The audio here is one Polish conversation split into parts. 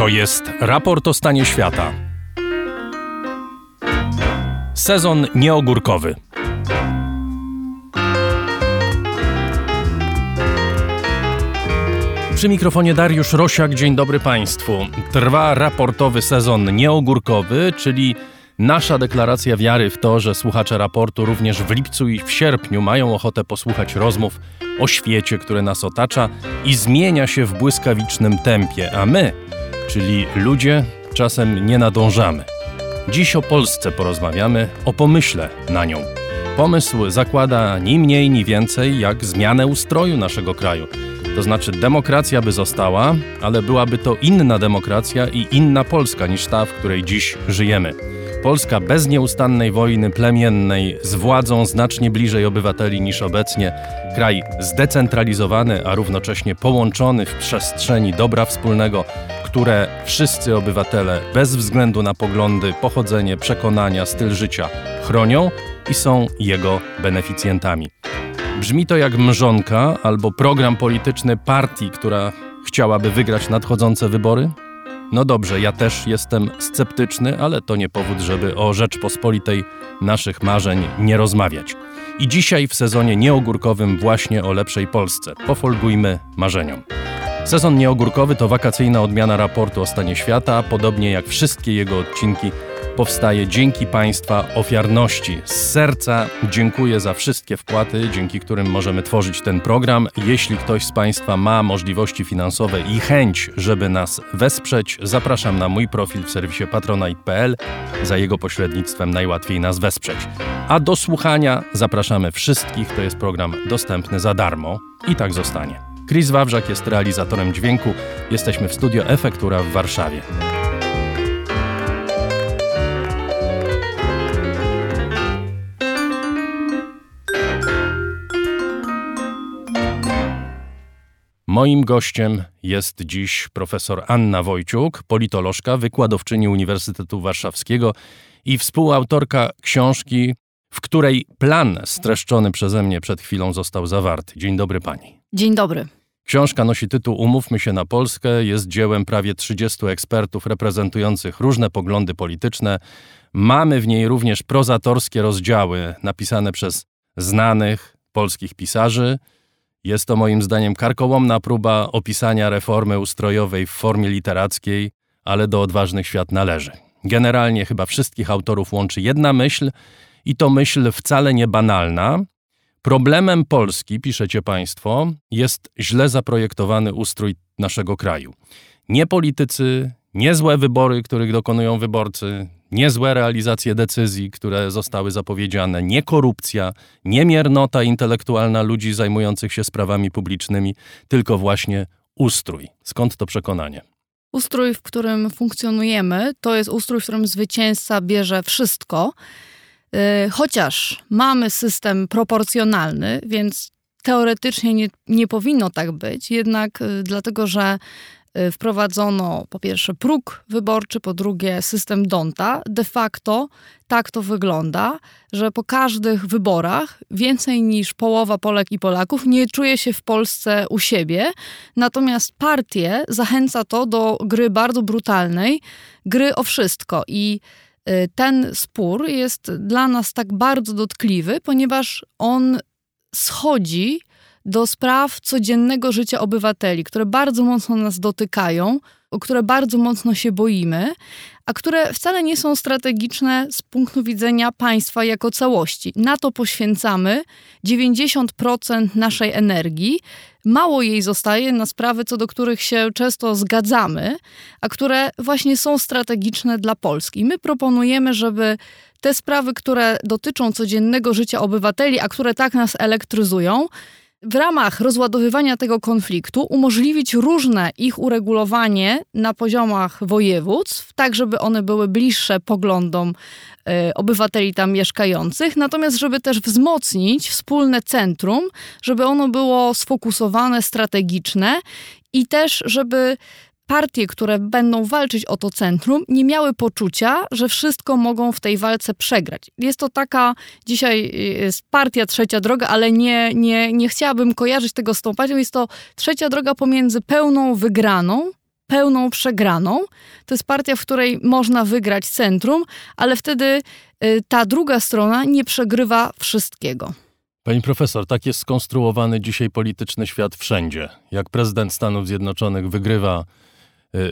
To jest raport o stanie świata. Sezon nieogórkowy. Przy mikrofonie Dariusz Rosiak, dzień dobry Państwu. Trwa raportowy sezon nieogórkowy, czyli nasza deklaracja wiary w to, że słuchacze raportu również w lipcu i w sierpniu mają ochotę posłuchać rozmów o świecie, który nas otacza i zmienia się w błyskawicznym tempie, a my, czyli ludzie, czasem nie nadążamy. Dziś o Polsce porozmawiamy, o pomyśle na nią. Pomysł zakłada ni mniej, ni więcej jak zmianę ustroju naszego kraju. To znaczy demokracja by została, ale byłaby to inna demokracja i inna Polska niż ta, w której dziś żyjemy. Polska bez nieustannej wojny plemiennej, z władzą znacznie bliżej obywateli niż obecnie, kraj zdecentralizowany, a równocześnie połączony w przestrzeni dobra wspólnego, które wszyscy obywatele, bez względu na poglądy, pochodzenie, przekonania, styl życia, chronią i są jego beneficjentami. Brzmi to jak mrzonka albo program polityczny partii, która chciałaby wygrać nadchodzące wybory? No dobrze, ja też jestem sceptyczny, ale to nie powód, żeby o Rzeczpospolitej naszych marzeń nie rozmawiać. I dzisiaj w sezonie nieogórkowym właśnie o lepszej Polsce. Pofolgujmy marzeniom. Sezon nieogórkowy to wakacyjna odmiana raportu o stanie świata, podobnie jak wszystkie jego odcinki powstaje dzięki Państwa ofiarności. Z serca dziękuję za wszystkie wpłaty, dzięki którym możemy tworzyć ten program. Jeśli ktoś z Państwa ma możliwości finansowe i chęć, żeby nas wesprzeć, zapraszam na mój profil w serwisie patronite.pl. Za jego pośrednictwem najłatwiej nas wesprzeć. A do słuchania zapraszamy wszystkich. To jest program dostępny za darmo i tak zostanie. Chris Wawrzak jest realizatorem dźwięku. Jesteśmy w studio Efektura w Warszawie. Moim gościem jest dziś profesor Anna Wojciuk, politolożka, wykładowczyni Uniwersytetu Warszawskiego i współautorka książki, w której plan streszczony przeze mnie przed chwilą został zawarty. Dzień dobry pani. Dzień dobry. Książka nosi tytuł Umówmy się na Polskę, jest dziełem prawie 30 ekspertów reprezentujących różne poglądy polityczne. Mamy w niej również prozatorskie rozdziały napisane przez znanych polskich pisarzy. Jest to moim zdaniem karkołomna próba opisania reformy ustrojowej w formie literackiej, ale do odważnych świat należy. Generalnie chyba wszystkich autorów łączy jedna myśl i to myśl wcale nie banalna. Problemem Polski, piszecie Państwo, jest źle zaprojektowany ustrój naszego kraju. Nie politycy, nie złe wybory, których dokonują wyborcy, niezłe realizacje decyzji, które zostały zapowiedziane, nie korupcja, nie miernota intelektualna ludzi zajmujących się sprawami publicznymi, tylko właśnie ustrój. Skąd to przekonanie? Ustrój, w którym funkcjonujemy, to jest ustrój, w którym zwycięzca bierze wszystko. Y, chociaż mamy system proporcjonalny, więc teoretycznie nie, nie powinno tak być, jednak y, dlatego, że wprowadzono po pierwsze próg wyborczy, po drugie system Donta. De facto tak to wygląda, że po każdych wyborach więcej niż połowa Polek i Polaków nie czuje się w Polsce u siebie, natomiast partie zachęca to do gry bardzo brutalnej, gry o wszystko i y, ten spór jest dla nas tak bardzo dotkliwy, ponieważ on schodzi do spraw codziennego życia obywateli, które bardzo mocno nas dotykają, o które bardzo mocno się boimy, a które wcale nie są strategiczne z punktu widzenia państwa jako całości. Na to poświęcamy 90% naszej energii. Mało jej zostaje na sprawy, co do których się często zgadzamy, a które właśnie są strategiczne dla Polski. My proponujemy, żeby te sprawy, które dotyczą codziennego życia obywateli, a które tak nas elektryzują, w ramach rozładowywania tego konfliktu umożliwić różne ich uregulowanie na poziomach województw, tak żeby one były bliższe poglądom y, obywateli tam mieszkających, natomiast żeby też wzmocnić wspólne centrum, żeby ono było sfokusowane, strategiczne i też żeby partie, które będą walczyć o to centrum, nie miały poczucia, że wszystko mogą w tej walce przegrać. Jest to taka dzisiaj jest partia trzecia droga, ale nie, nie, nie chciałabym kojarzyć tego z tą partią. Jest to trzecia droga pomiędzy pełną wygraną pełną przegraną. To jest partia, w której można wygrać centrum, ale wtedy y, ta druga strona nie przegrywa wszystkiego. Pani profesor, tak jest skonstruowany dzisiaj polityczny świat wszędzie. Jak prezydent Stanów Zjednoczonych wygrywa y,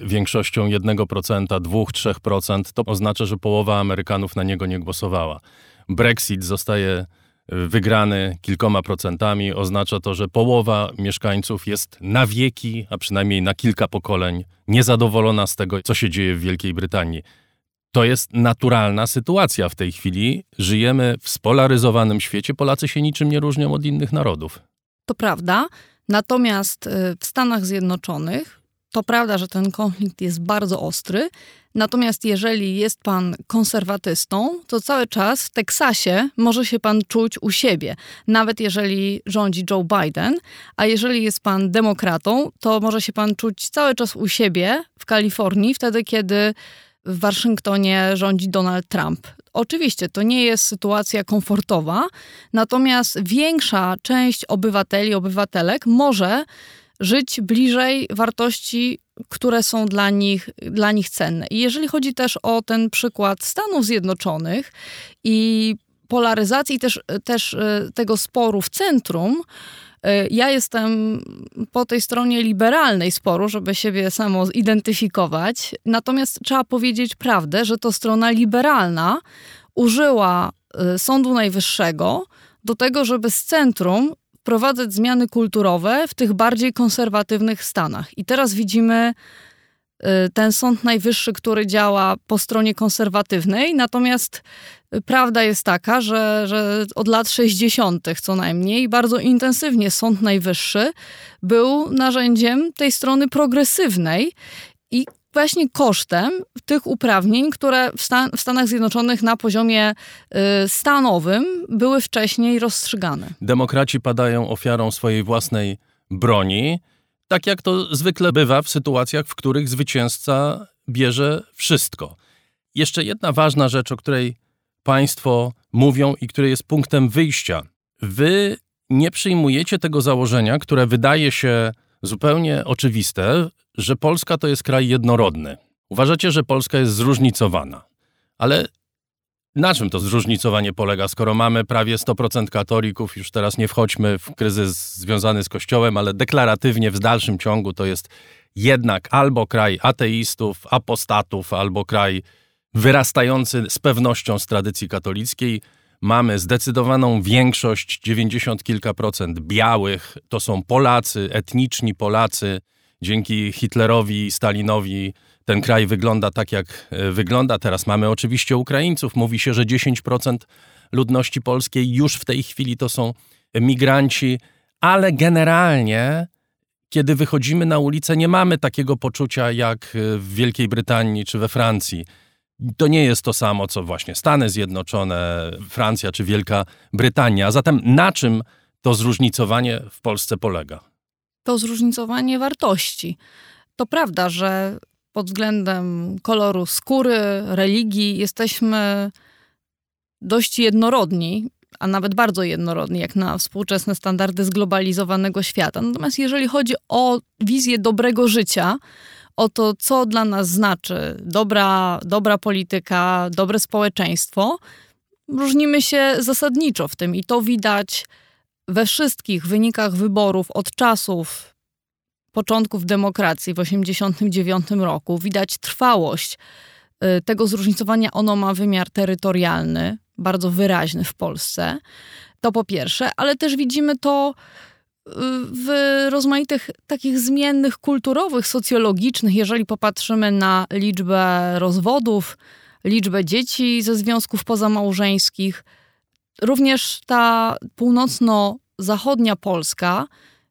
większością 1%, 2-3%, to oznacza, że połowa Amerykanów na niego nie głosowała. Brexit zostaje wygrany kilkoma procentami, oznacza to, że połowa mieszkańców jest na wieki, a przynajmniej na kilka pokoleń, niezadowolona z tego, co się dzieje w Wielkiej Brytanii. To jest naturalna sytuacja w tej chwili. Żyjemy w spolaryzowanym świecie. Polacy się niczym nie różnią od innych narodów. To prawda. Natomiast y, w Stanach Zjednoczonych to prawda, że ten konflikt jest bardzo ostry. Natomiast jeżeli jest pan konserwatystą, to cały czas w Teksasie może się pan czuć u siebie, nawet jeżeli rządzi Joe Biden, a jeżeli jest pan demokratą, to może się pan czuć cały czas u siebie w Kalifornii, wtedy kiedy w Waszyngtonie rządzi Donald Trump. Oczywiście to nie jest sytuacja komfortowa, natomiast większa część obywateli, obywatelek może żyć bliżej wartości, które są dla nich, dla nich cenne. I jeżeli chodzi też o ten przykład Stanów Zjednoczonych i polaryzacji też, też e, tego sporu w centrum, e, ja jestem po tej stronie liberalnej sporu, żeby siebie samo zidentyfikować. Natomiast trzeba powiedzieć prawdę, że to strona liberalna użyła e, Sądu Najwyższego do tego, żeby z centrum wprowadzać zmiany kulturowe w tych bardziej konserwatywnych stanach. I teraz widzimy y, ten Sąd Najwyższy, który działa po stronie konserwatywnej, natomiast y, prawda jest taka, że, że od lat 60. co najmniej bardzo intensywnie Sąd Najwyższy był narzędziem tej strony progresywnej i właśnie kosztem tych uprawnień, które w, Stan w Stanach Zjednoczonych na poziomie y, stanowym były wcześniej rozstrzygane. Demokraci padają ofiarą swojej własnej broni, tak jak to zwykle bywa w sytuacjach, w których zwycięzca bierze wszystko. Jeszcze jedna ważna rzecz, o której Państwo mówią i które jest punktem wyjścia. Wy nie przyjmujecie tego założenia, które wydaje się zupełnie oczywiste, że Polska to jest kraj jednorodny. Uważacie, że Polska jest zróżnicowana. Ale na czym to zróżnicowanie polega, skoro mamy prawie 100% katolików? Już teraz nie wchodźmy w kryzys związany z Kościołem, ale deklaratywnie w dalszym ciągu to jest jednak albo kraj ateistów, apostatów, albo kraj wyrastający z pewnością z tradycji katolickiej. Mamy zdecydowaną większość, 90 kilka procent białych, to są Polacy, etniczni Polacy dzięki Hitlerowi i Stalinowi ten kraj wygląda tak, jak e, wygląda. Teraz mamy oczywiście Ukraińców. Mówi się, że 10% ludności polskiej już w tej chwili to są migranci, ale generalnie, kiedy wychodzimy na ulicę, nie mamy takiego poczucia jak e, w Wielkiej Brytanii czy we Francji. To nie jest to samo, co właśnie Stany Zjednoczone, Francja czy Wielka Brytania. Zatem na czym to zróżnicowanie w Polsce polega? To zróżnicowanie wartości. To prawda, że pod względem koloru skóry, religii jesteśmy dość jednorodni, a nawet bardzo jednorodni, jak na współczesne standardy zglobalizowanego świata. Natomiast jeżeli chodzi o wizję dobrego życia, o to, co dla nas znaczy dobra, dobra polityka, dobre społeczeństwo, różnimy się zasadniczo w tym i to widać we wszystkich wynikach wyborów od czasów początków demokracji w 1989 roku widać trwałość y, tego zróżnicowania. Ono ma wymiar terytorialny, bardzo wyraźny w Polsce. To po pierwsze, ale też widzimy to y, w rozmaitych takich zmiennych kulturowych, socjologicznych. Jeżeli popatrzymy na liczbę rozwodów, liczbę dzieci ze związków pozamałżeńskich, Również ta północno-zachodnia Polska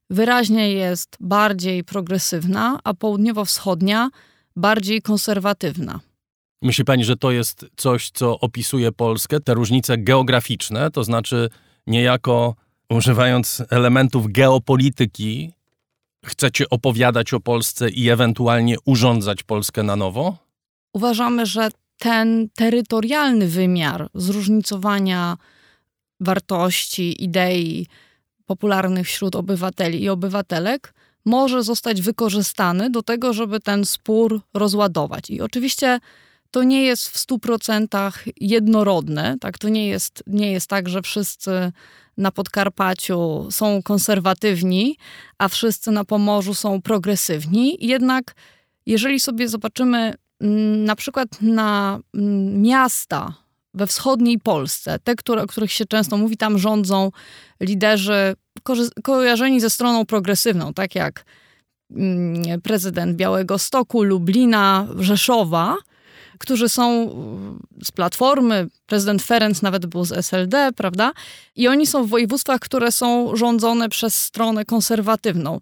wyraźnie jest bardziej progresywna, a południowo-wschodnia bardziej konserwatywna. Myśli pani, że to jest coś, co opisuje Polskę, te różnice geograficzne, to znaczy niejako używając elementów geopolityki, chcecie opowiadać o Polsce i ewentualnie urządzać Polskę na nowo? Uważamy, że ten terytorialny wymiar zróżnicowania wartości, idei popularnych wśród obywateli i obywatelek może zostać wykorzystany do tego, żeby ten spór rozładować. I oczywiście to nie jest w 100% jednorodne. Tak? To nie jest, nie jest tak, że wszyscy na Podkarpaciu są konserwatywni, a wszyscy na Pomorzu są progresywni. Jednak jeżeli sobie zobaczymy mm, na przykład na mm, miasta we wschodniej Polsce, te, które, o których się często mówi, tam rządzą liderzy ko- kojarzeni ze stroną progresywną, tak jak mm, prezydent Białego Stoku, Lublina, Rzeszowa, którzy są z Platformy, prezydent Ferenc nawet był z SLD, prawda? I oni są w województwach, które są rządzone przez stronę konserwatywną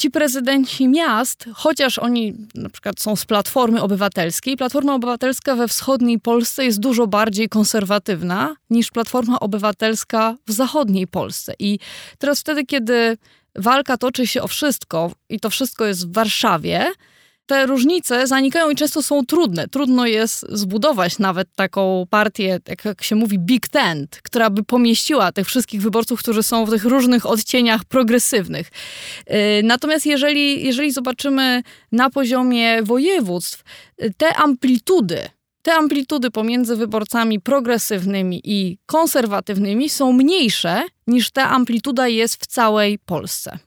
ci prezydenci miast, chociaż oni na przykład są z Platformy Obywatelskiej, Platforma Obywatelska we wschodniej Polsce jest dużo bardziej konserwatywna niż Platforma Obywatelska w zachodniej Polsce. I teraz wtedy, kiedy walka toczy się o wszystko i to wszystko jest w Warszawie, te różnice zanikają i często są trudne. Trudno jest zbudować nawet taką partię, jak się mówi, big tent, która by pomieściła tych wszystkich wyborców, którzy są w tych różnych odcieniach progresywnych. Y, natomiast jeżeli, jeżeli zobaczymy na poziomie województw, y, te amplitudy, te amplitudy pomiędzy wyborcami progresywnymi i konserwatywnymi są mniejsze niż ta amplituda jest w całej Polsce.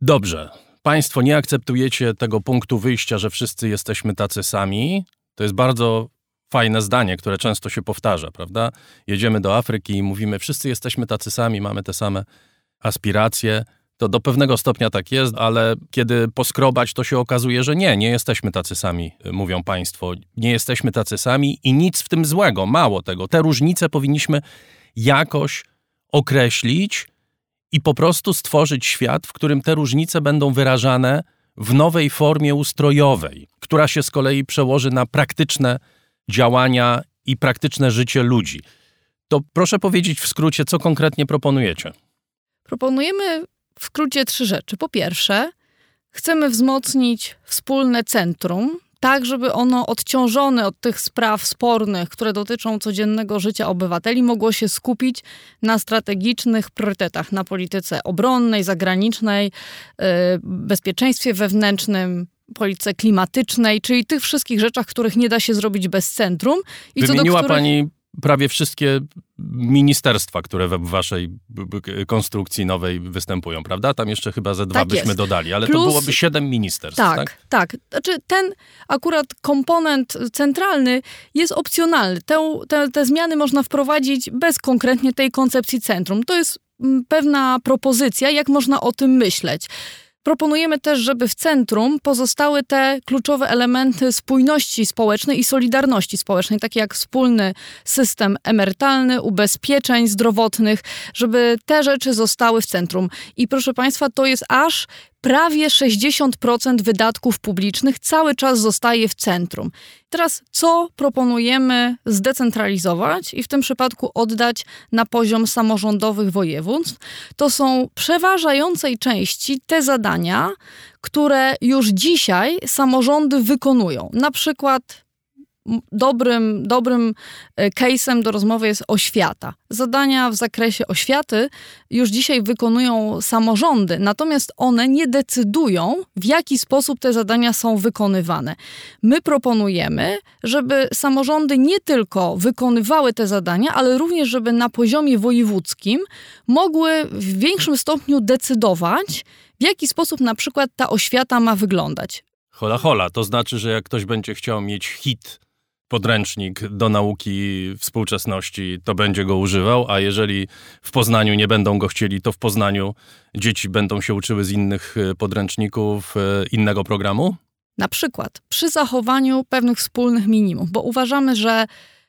Dobrze. Państwo nie akceptujecie tego punktu wyjścia, że wszyscy jesteśmy tacy sami, to jest bardzo fajne zdanie, które często się powtarza, prawda? Jedziemy do Afryki i mówimy, wszyscy jesteśmy tacy sami, mamy te same aspiracje. To do pewnego stopnia tak jest, ale kiedy poskrobać, to się okazuje, że nie, nie jesteśmy tacy sami, mówią Państwo. Nie jesteśmy tacy sami i nic w tym złego, mało tego. Te różnice powinniśmy jakoś określić i po prostu stworzyć świat, w którym te różnice będą wyrażane w nowej formie ustrojowej, która się z kolei przełoży na praktyczne działania i praktyczne życie ludzi. To proszę powiedzieć w skrócie, co konkretnie proponujecie? Proponujemy w skrócie trzy rzeczy. Po pierwsze, chcemy wzmocnić wspólne centrum, tak żeby ono odciążone od tych spraw spornych, które dotyczą codziennego życia obywateli, mogło się skupić na strategicznych priorytetach, na polityce obronnej, zagranicznej, y, bezpieczeństwie wewnętrznym, polityce klimatycznej, czyli tych wszystkich rzeczach, których nie da się zrobić bez centrum. I Wymieniła których... pani prawie wszystkie ministerstwa, które w waszej konstrukcji nowej występują, prawda? Tam jeszcze chyba ze dwa tak byśmy jest. dodali, ale Plus, to byłoby siedem ministerstw, tak? Tak, tak. Znaczy ten akurat komponent centralny jest opcjonalny. Te, te, te zmiany można wprowadzić bez konkretnie tej koncepcji centrum. To jest mm, pewna propozycja, jak można o tym myśleć. Proponujemy też, żeby w centrum pozostały te kluczowe elementy spójności społecznej i solidarności społecznej, takie jak wspólny system emerytalny, ubezpieczeń zdrowotnych, żeby te rzeczy zostały w centrum. I proszę Państwa, to jest aż prawie 60% wydatków publicznych cały czas zostaje w centrum. Teraz co proponujemy zdecentralizować i w tym przypadku oddać na poziom samorządowych województw? To są przeważającej części te zadania, które już dzisiaj samorządy wykonują. Na przykład dobrym, dobrym e, case'em do rozmowy jest oświata. Zadania w zakresie oświaty już dzisiaj wykonują samorządy, natomiast one nie decydują, w jaki sposób te zadania są wykonywane. My proponujemy, żeby samorządy nie tylko wykonywały te zadania, ale również, żeby na poziomie wojewódzkim mogły w większym stopniu decydować, w jaki sposób na przykład ta oświata ma wyglądać. Hola, hola, to znaczy, że jak ktoś będzie chciał mieć hit podręcznik do nauki współczesności, to będzie go używał, a jeżeli w Poznaniu nie będą go chcieli, to w Poznaniu dzieci będą się uczyły z innych e, podręczników e, innego programu? Na przykład przy zachowaniu pewnych wspólnych minimów, bo uważamy, że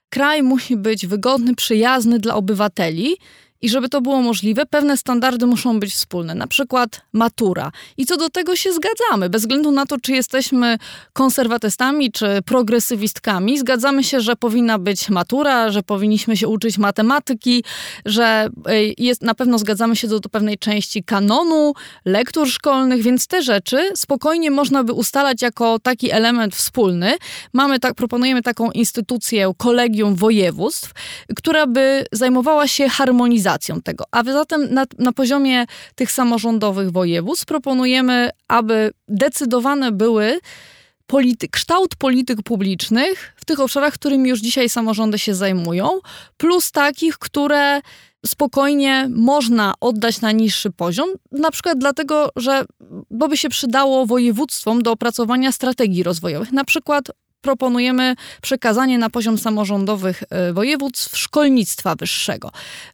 kraj musi być wygodny, przyjazny dla obywateli i żeby to było możliwe, pewne standardy muszą być wspólne, na przykład matura. I co do tego się zgadzamy, bez względu na to, czy jesteśmy konserwatystami, czy progresywistkami, zgadzamy się, że powinna być matura, że powinniśmy się uczyć matematyki, że e, jest, na pewno zgadzamy się do, do pewnej części kanonu, lektur szkolnych, więc te rzeczy spokojnie można by ustalać jako taki element wspólny. Mamy tak, proponujemy taką instytucję, kolegium województw, która by zajmowała się harmonizacją centralizacją tego. A zatem na, na poziomie tych samorządowych województw proponujemy, aby decydowane były polity, kształt polityk publicznych w tych obszarach, którymi już dzisiaj samorządy się zajmują, plus takich, które spokojnie można oddać na niższy poziom, na przykład dlatego, że bo by się przydało województwom do opracowania strategii rozwojowych, na przykład proponujemy przekazanie na poziom samorządowych e, województw szkolnictwa wyższego.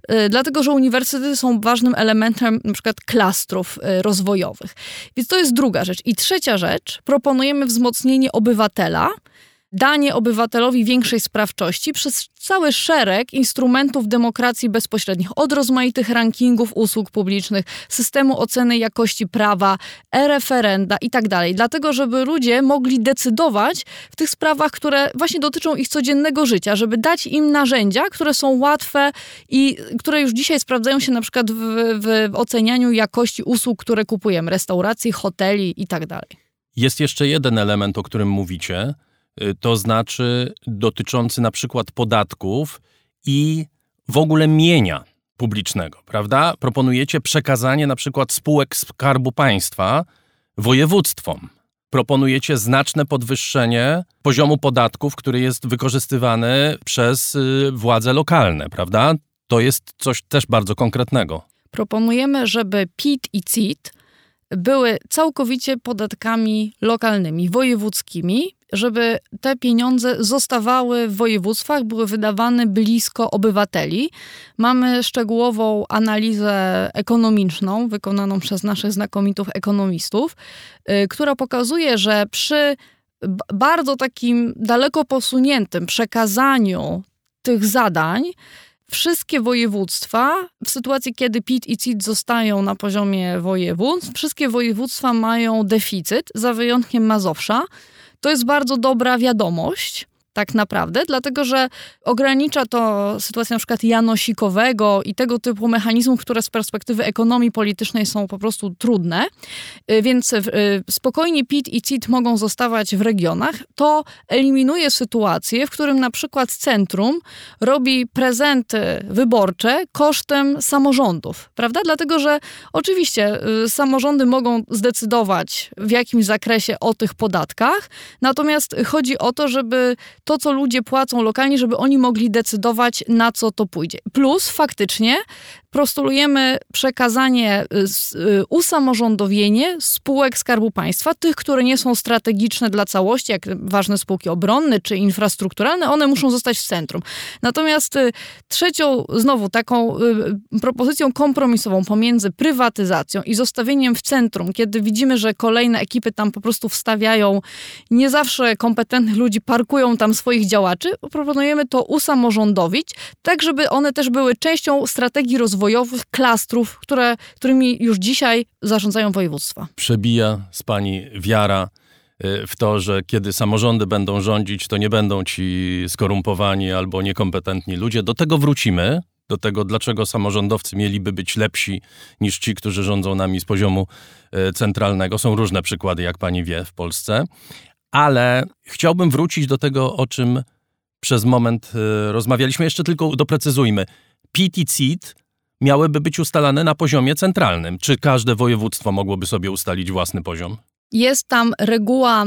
E, dlatego, że uniwersytety są ważnym elementem przykład klastrów e, rozwojowych. Więc to jest druga rzecz. I trzecia rzecz, proponujemy wzmocnienie obywatela, danie obywatelowi większej sprawczości przez cały szereg instrumentów demokracji bezpośrednich, od rozmaitych rankingów usług publicznych, systemu oceny jakości prawa, e-referenda i tak. Dlatego, żeby ludzie mogli decydować w tych sprawach, które właśnie dotyczą ich codziennego życia, żeby dać im narzędzia, które są łatwe i które już dzisiaj sprawdzają się na przykład w, w ocenianiu jakości usług, które kupujemy, restauracji, hoteli i tak. Jest jeszcze jeden element, o którym mówicie, to znaczy dotyczący na przykład podatków i w ogóle mienia publicznego, prawda? Proponujecie przekazanie na przykład spółek Skarbu Państwa województwom. Proponujecie znaczne podwyższenie poziomu podatków, który jest wykorzystywany przez y, władze lokalne, prawda? To jest coś też bardzo konkretnego. Proponujemy, żeby PIT i CIT były całkowicie podatkami lokalnymi, wojewódzkimi, żeby te pieniądze zostawały w województwach, były wydawane blisko obywateli. Mamy szczegółową analizę ekonomiczną wykonaną przez naszych znakomitych ekonomistów, yy, która pokazuje, że przy bardzo takim daleko posuniętym przekazaniu tych zadań, wszystkie województwa, w sytuacji kiedy PIT i CIT zostają na poziomie województw, wszystkie województwa mają deficyt, za wyjątkiem Mazowsza. To jest bardzo dobra wiadomość, tak naprawdę, dlatego że ogranicza to sytuację na przykład janosikowego i tego typu mechanizmów, które z perspektywy ekonomii politycznej są po prostu trudne. Y, więc y, spokojnie PIT i CIT mogą zostawać w regionach. To eliminuje sytuację, w którym na przykład centrum robi prezenty wyborcze kosztem samorządów, prawda? Dlatego, że oczywiście y, samorządy mogą zdecydować w jakimś zakresie o tych podatkach, natomiast chodzi o to, żeby to, co ludzie płacą lokalnie, żeby oni mogli decydować, na co to pójdzie. Plus faktycznie prostulujemy przekazanie, y, y, usamorządowienie spółek Skarbu Państwa, tych, które nie są strategiczne dla całości, jak ważne spółki obronne czy infrastrukturalne, one muszą zostać w centrum. Natomiast y, trzecią, znowu taką propozycją kompromisową pomiędzy prywatyzacją i zostawieniem w centrum, kiedy widzimy, że kolejne ekipy tam po prostu wstawiają nie zawsze kompetentnych ludzi, parkują tam swoich działaczy, proponujemy to usamorządowić, tak żeby one też były częścią strategii rozwoju rozwojowych klastrów, które, którymi już dzisiaj zarządzają województwa. Przebija z pani wiara y, w to, że kiedy samorządy będą rządzić, to nie będą ci skorumpowani albo niekompetentni ludzie. Do tego wrócimy, do tego, dlaczego samorządowcy mieliby być lepsi niż ci, którzy rządzą nami z poziomu y, centralnego. Są różne przykłady, jak pani wie, w Polsce. Ale chciałbym wrócić do tego, o czym przez moment y, rozmawialiśmy. Jeszcze tylko doprecyzujmy. PIT i CIT miałyby być ustalane na poziomie centralnym. Czy każde województwo mogłoby sobie ustalić własny poziom? Jest tam reguła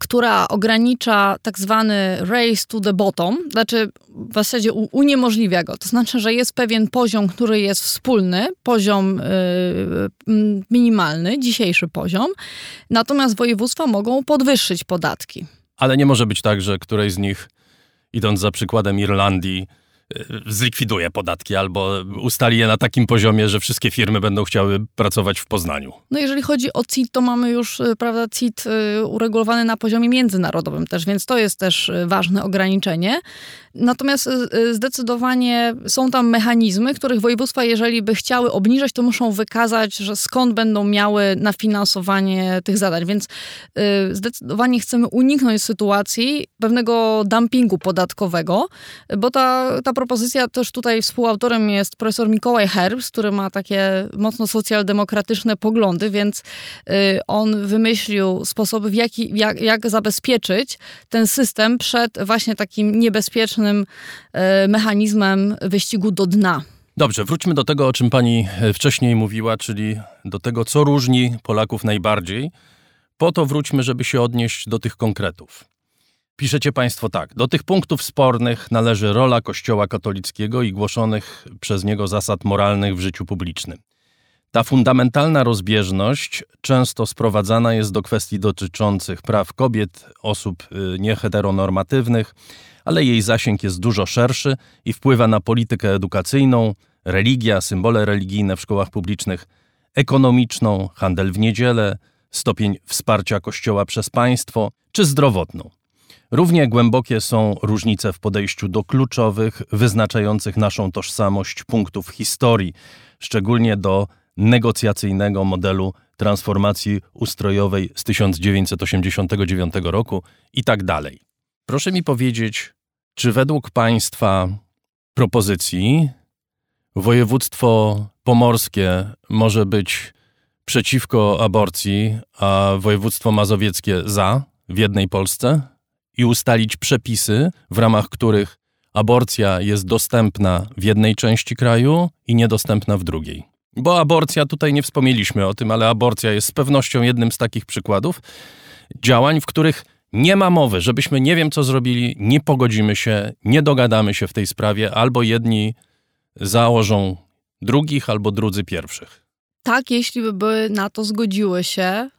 która ogranicza tak zwany race to the bottom, znaczy w zasadzie uniemożliwia go. To znaczy, że jest pewien poziom, który jest wspólny, poziom yy, minimalny, dzisiejszy poziom, natomiast województwa mogą podwyższyć podatki. Ale nie może być tak, że któreś z nich, idąc za przykładem Irlandii, zlikwiduje podatki albo ustali je na takim poziomie, że wszystkie firmy będą chciały pracować w Poznaniu. No jeżeli chodzi o CIT, to mamy już y, prawda, CIT y, uregulowany na poziomie międzynarodowym też, więc to jest też y, ważne ograniczenie. Natomiast zdecydowanie są tam mechanizmy, których województwa, jeżeli by chciały obniżać, to muszą wykazać, że skąd będą miały na finansowanie tych zadań. Więc zdecydowanie chcemy uniknąć sytuacji pewnego dumpingu podatkowego, bo ta, ta propozycja też tutaj współautorem jest profesor Mikołaj Herbst, który ma takie mocno socjaldemokratyczne poglądy, więc y, on wymyślił sposoby, w jaki, jak, jak zabezpieczyć ten system przed właśnie takim niebezpiecznym y, mechanizmem wyścigu do dna. Dobrze, wróćmy do tego, o czym pani e, wcześniej mówiła, czyli do tego, co różni Polaków najbardziej. Po to wróćmy, żeby się odnieść do tych konkretów. Piszecie Państwo tak. Do tych punktów spornych należy rola Kościoła katolickiego i głoszonych przez niego zasad moralnych w życiu publicznym. Ta fundamentalna rozbieżność często sprowadzana jest do kwestii dotyczących praw kobiet, osób y, nieheteronormatywnych, ale jej zasięg jest dużo szerszy i wpływa na politykę edukacyjną, religia, symbole religijne w szkołach publicznych, ekonomiczną, handel w niedzielę, stopień wsparcia Kościoła przez państwo czy zdrowotną. Równie głębokie są różnice w podejściu do kluczowych, wyznaczających naszą tożsamość punktów historii, szczególnie do negocjacyjnego modelu transformacji ustrojowej z 1989 roku i tak dalej. Proszę mi powiedzieć, czy według Państwa propozycji województwo pomorskie może być przeciwko aborcji, a województwo mazowieckie za w jednej Polsce i ustalić przepisy, w ramach których aborcja jest dostępna w jednej części kraju i niedostępna w drugiej. Bo aborcja, tutaj nie wspomnieliśmy o tym, ale aborcja jest z pewnością jednym z takich przykładów działań, w których nie ma mowy, żebyśmy nie wiem co zrobili, nie pogodzimy się, nie dogadamy się w tej sprawie, albo jedni założą drugich, albo drudzy pierwszych. Tak, jeśli by na to zgodziły się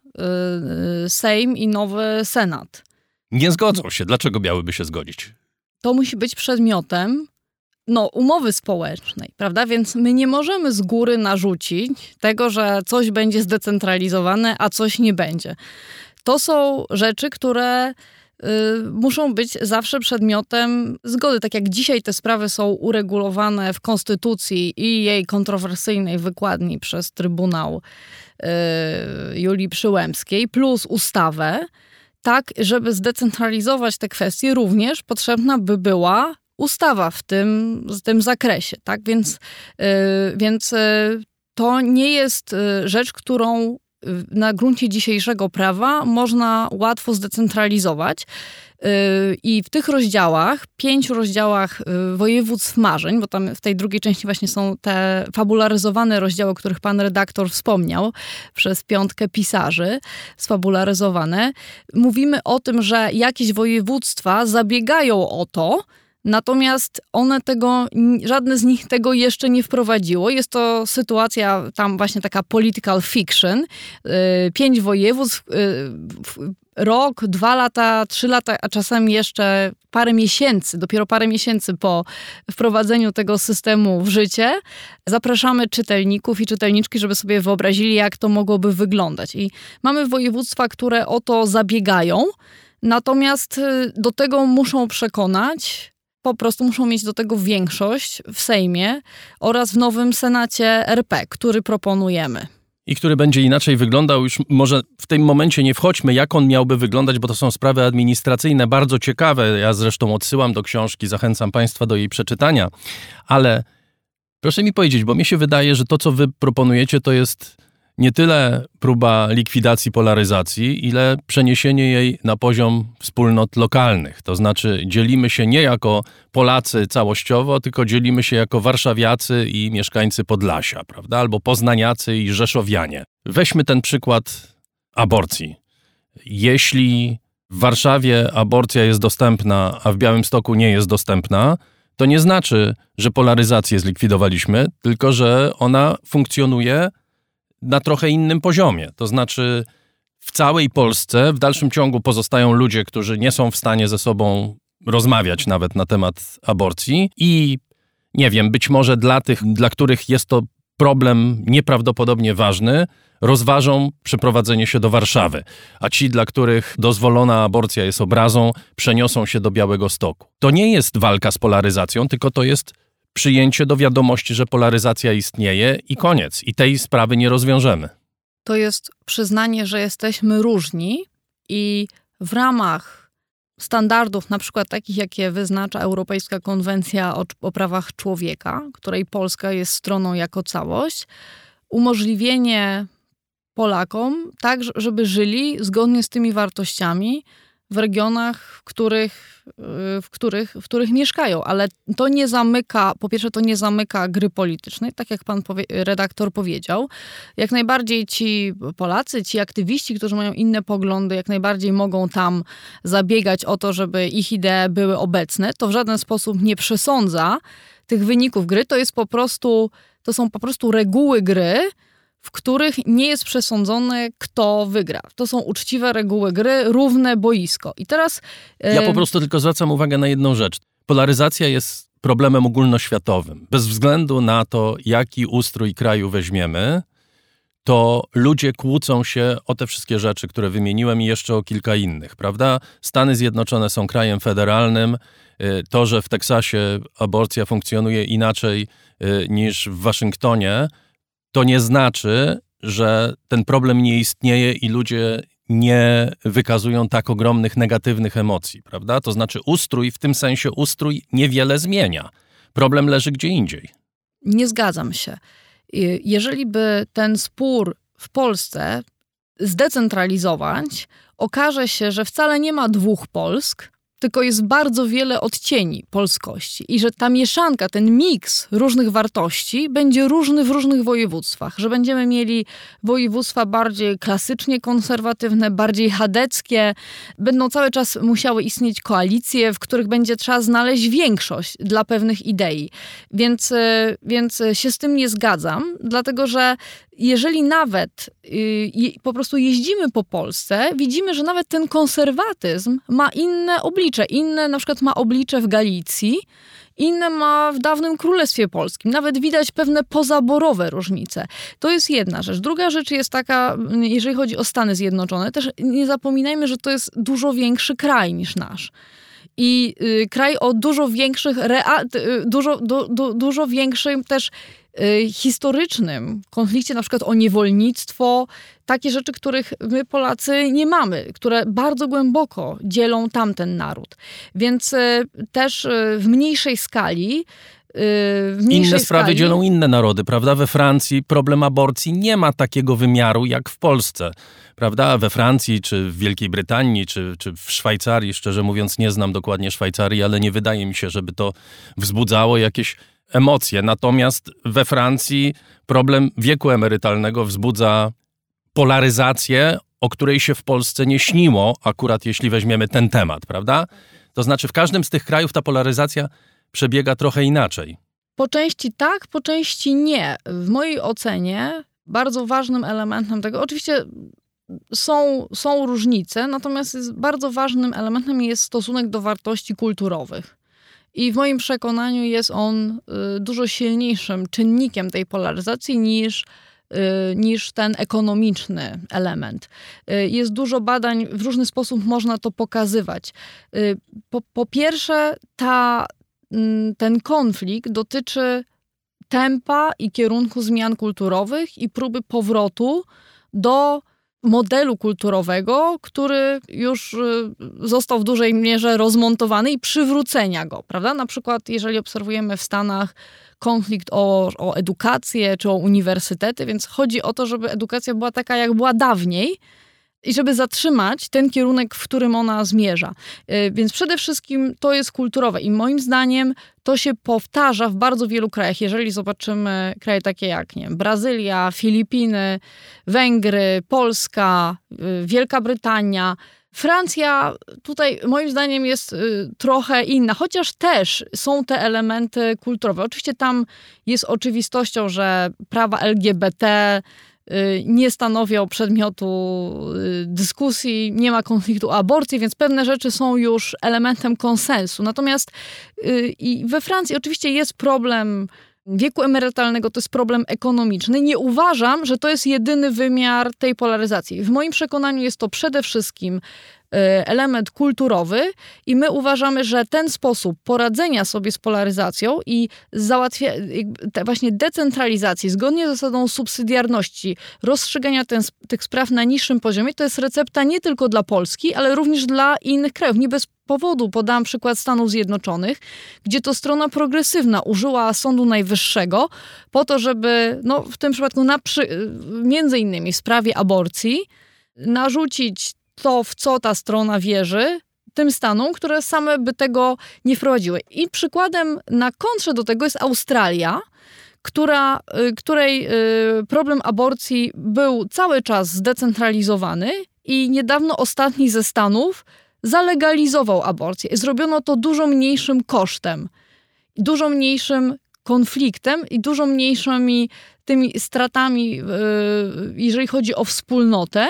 yy, Sejm i nowy Senat. Nie zgodzą się. Dlaczego miałyby się zgodzić? To musi być przedmiotem no, umowy społecznej, prawda? Więc my nie możemy z góry narzucić tego, że coś będzie zdecentralizowane, a coś nie będzie. To są rzeczy, które y, muszą być zawsze przedmiotem zgody. Tak jak dzisiaj te sprawy są uregulowane w Konstytucji i jej kontrowersyjnej wykładni przez Trybunał y, Julii Przyłębskiej, plus ustawę, tak, żeby zdecentralizować te kwestie, również potrzebna by była ustawa w tym, w tym zakresie, tak? Więc, yy, więc to nie jest rzecz, którą na gruncie dzisiejszego prawa można łatwo zdecentralizować. I w tych rozdziałach, pięciu rozdziałach województw marzeń, bo tam w tej drugiej części właśnie są te fabularyzowane rozdziały, o których pan redaktor wspomniał, przez piątkę pisarzy, sfabularyzowane, mówimy o tym, że jakieś województwa zabiegają o to, Natomiast one tego, żadne z nich tego jeszcze nie wprowadziło. Jest to sytuacja tam właśnie taka political fiction. Y, pięć województw, y, rok, dwa lata, trzy lata, a czasami jeszcze parę miesięcy, dopiero parę miesięcy po wprowadzeniu tego systemu w życie, zapraszamy czytelników i czytelniczki, żeby sobie wyobrazili, jak to mogłoby wyglądać. I mamy województwa, które o to zabiegają. Natomiast y, do tego muszą przekonać po prostu muszą mieć do tego większość w Sejmie oraz w nowym Senacie RP, który proponujemy. I który będzie inaczej wyglądał, już może w tym momencie nie wchodźmy, jak on miałby wyglądać, bo to są sprawy administracyjne bardzo ciekawe. Ja zresztą odsyłam do książki, zachęcam Państwa do jej przeczytania. Ale proszę mi powiedzieć, bo mi się wydaje, że to, co Wy proponujecie, to jest nie tyle próba likwidacji polaryzacji, ile przeniesienie jej na poziom wspólnot lokalnych. To znaczy, dzielimy się nie jako Polacy całościowo, tylko dzielimy się jako warszawiacy i mieszkańcy Podlasia, prawda? Albo poznaniacy i rzeszowianie. Weźmy ten przykład aborcji. Jeśli w Warszawie aborcja jest dostępna, a w Białymstoku nie jest dostępna, to nie znaczy, że polaryzację zlikwidowaliśmy, tylko że ona funkcjonuje na trochę innym poziomie. To znaczy, w całej Polsce w dalszym ciągu pozostają ludzie, którzy nie są w stanie ze sobą rozmawiać nawet na temat aborcji i nie wiem, być może dla tych, dla których jest to problem nieprawdopodobnie ważny, rozważą przeprowadzenie się do Warszawy, a ci, dla których dozwolona aborcja jest obrazą, przeniosą się do Białego Stoku. To nie jest walka z polaryzacją, tylko to jest przyjęcie do wiadomości, że polaryzacja istnieje i koniec. I tej sprawy nie rozwiążemy. To jest przyznanie, że jesteśmy różni i w ramach standardów, na przykład takich, jakie wyznacza Europejska Konwencja o, o prawach człowieka, której Polska jest stroną jako całość, umożliwienie Polakom tak, żeby żyli zgodnie z tymi wartościami, w regionach, w których, w, których, w których mieszkają, ale to nie zamyka, po pierwsze to nie zamyka gry politycznej, tak jak pan powie, redaktor powiedział. Jak najbardziej ci Polacy, ci aktywiści, którzy mają inne poglądy, jak najbardziej mogą tam zabiegać o to, żeby ich idee były obecne. To w żaden sposób nie przesądza tych wyników gry, to jest po prostu, to są po prostu reguły gry, w których nie jest przesądzone, kto wygra. To są uczciwe reguły gry, równe boisko. I teraz. Ja po prostu tylko zwracam uwagę na jedną rzecz. Polaryzacja jest problemem ogólnoświatowym. Bez względu na to, jaki ustrój kraju weźmiemy, to ludzie kłócą się o te wszystkie rzeczy, które wymieniłem i jeszcze o kilka innych, prawda? Stany Zjednoczone są krajem federalnym. Y, to, że w Teksasie aborcja funkcjonuje inaczej y, niż w Waszyngtonie, to nie znaczy, że ten problem nie istnieje i ludzie nie wykazują tak ogromnych negatywnych emocji, prawda? To znaczy ustrój, w tym sensie ustrój niewiele zmienia. Problem leży gdzie indziej. Nie zgadzam się. Jeżeli by ten spór w Polsce zdecentralizować, okaże się, że wcale nie ma dwóch Polsk, tylko jest bardzo wiele odcieni polskości i że ta mieszanka, ten miks różnych wartości będzie różny w różnych województwach, że będziemy mieli województwa bardziej klasycznie konserwatywne, bardziej chadeckie, będą cały czas musiały istnieć koalicje, w których będzie trzeba znaleźć większość dla pewnych idei. Więc, e, więc się z tym nie zgadzam, dlatego że jeżeli nawet y, po prostu jeździmy po Polsce, widzimy, że nawet ten konserwatyzm ma inne oblicze. Inne na przykład ma oblicze w Galicji, inne ma w dawnym Królestwie Polskim. Nawet widać pewne pozaborowe różnice. To jest jedna rzecz. Druga rzecz jest taka, jeżeli chodzi o Stany Zjednoczone, też nie zapominajmy, że to jest dużo większy kraj niż nasz i y, kraj o dużo większych, rea, y, dużo, du, du, dużo większym też y, historycznym konflikcie, na przykład o niewolnictwo, takie rzeczy, których my Polacy nie mamy, które bardzo głęboko dzielą tamten naród. Więc też w mniejszej skali inne sprawy skali. dzielą inne narody, prawda? We Francji problem aborcji nie ma takiego wymiaru jak w Polsce, prawda? We Francji, czy w Wielkiej Brytanii, czy, czy w Szwajcarii, szczerze mówiąc, nie znam dokładnie Szwajcarii, ale nie wydaje mi się, żeby to wzbudzało jakieś emocje. Natomiast we Francji problem wieku emerytalnego wzbudza polaryzację, o której się w Polsce nie śniło, akurat jeśli weźmiemy ten temat, prawda? To znaczy, w każdym z tych krajów ta polaryzacja przebiega trochę inaczej. Po części tak, po części nie. W mojej ocenie bardzo ważnym elementem tego, oczywiście są, są różnice, natomiast bardzo ważnym elementem jest stosunek do wartości kulturowych. I w moim przekonaniu jest on y, dużo silniejszym czynnikiem tej polaryzacji niż, y, niż ten ekonomiczny element. Y, jest dużo badań, w różny sposób można to pokazywać. Po, po pierwsze, ta, ten konflikt dotyczy tempa i kierunku zmian kulturowych i próby powrotu do modelu kulturowego, który już y, został w dużej mierze rozmontowany i przywrócenia go, prawda? Na przykład, jeżeli obserwujemy w Stanach konflikt o, o edukację czy o uniwersytety, więc chodzi o to, żeby edukacja była taka, jak była dawniej, i żeby zatrzymać ten kierunek, w którym ona zmierza. Y, więc przede wszystkim to jest kulturowe i moim zdaniem to się powtarza w bardzo wielu krajach. Jeżeli zobaczymy kraje takie jak nie wiem, Brazylia, Filipiny, Węgry, Polska, y, Wielka Brytania, Francja tutaj moim zdaniem jest y, trochę inna, chociaż też są te elementy kulturowe. Oczywiście tam jest oczywistością, że prawa LGBT, nie stanowią przedmiotu y, dyskusji, nie ma konfliktu o aborcji, więc pewne rzeczy są już elementem konsensu. Natomiast y, i we Francji oczywiście jest problem wieku emerytalnego, to jest problem ekonomiczny. Nie uważam, że to jest jedyny wymiar tej polaryzacji. W moim przekonaniu jest to przede wszystkim Y, element kulturowy i my uważamy, że ten sposób poradzenia sobie z polaryzacją i załatwia, właśnie decentralizacji zgodnie z zasadą subsydiarności, rozstrzygania ten, tych spraw na niższym poziomie, to jest recepta nie tylko dla Polski, ale również dla innych krajów. Nie bez powodu podam przykład Stanów Zjednoczonych, gdzie to strona progresywna użyła Sądu Najwyższego po to, żeby no, w tym przypadku na przy, między innymi w sprawie aborcji narzucić to, w co ta strona wierzy, tym stanom, które same by tego nie wprowadziły. I przykładem na kontrze do tego jest Australia, która, y, której y, problem aborcji był cały czas zdecentralizowany i niedawno ostatni ze stanów zalegalizował aborcję. Zrobiono to dużo mniejszym kosztem, dużo mniejszym konfliktem i dużo mniejszymi tymi stratami, y, jeżeli chodzi o wspólnotę,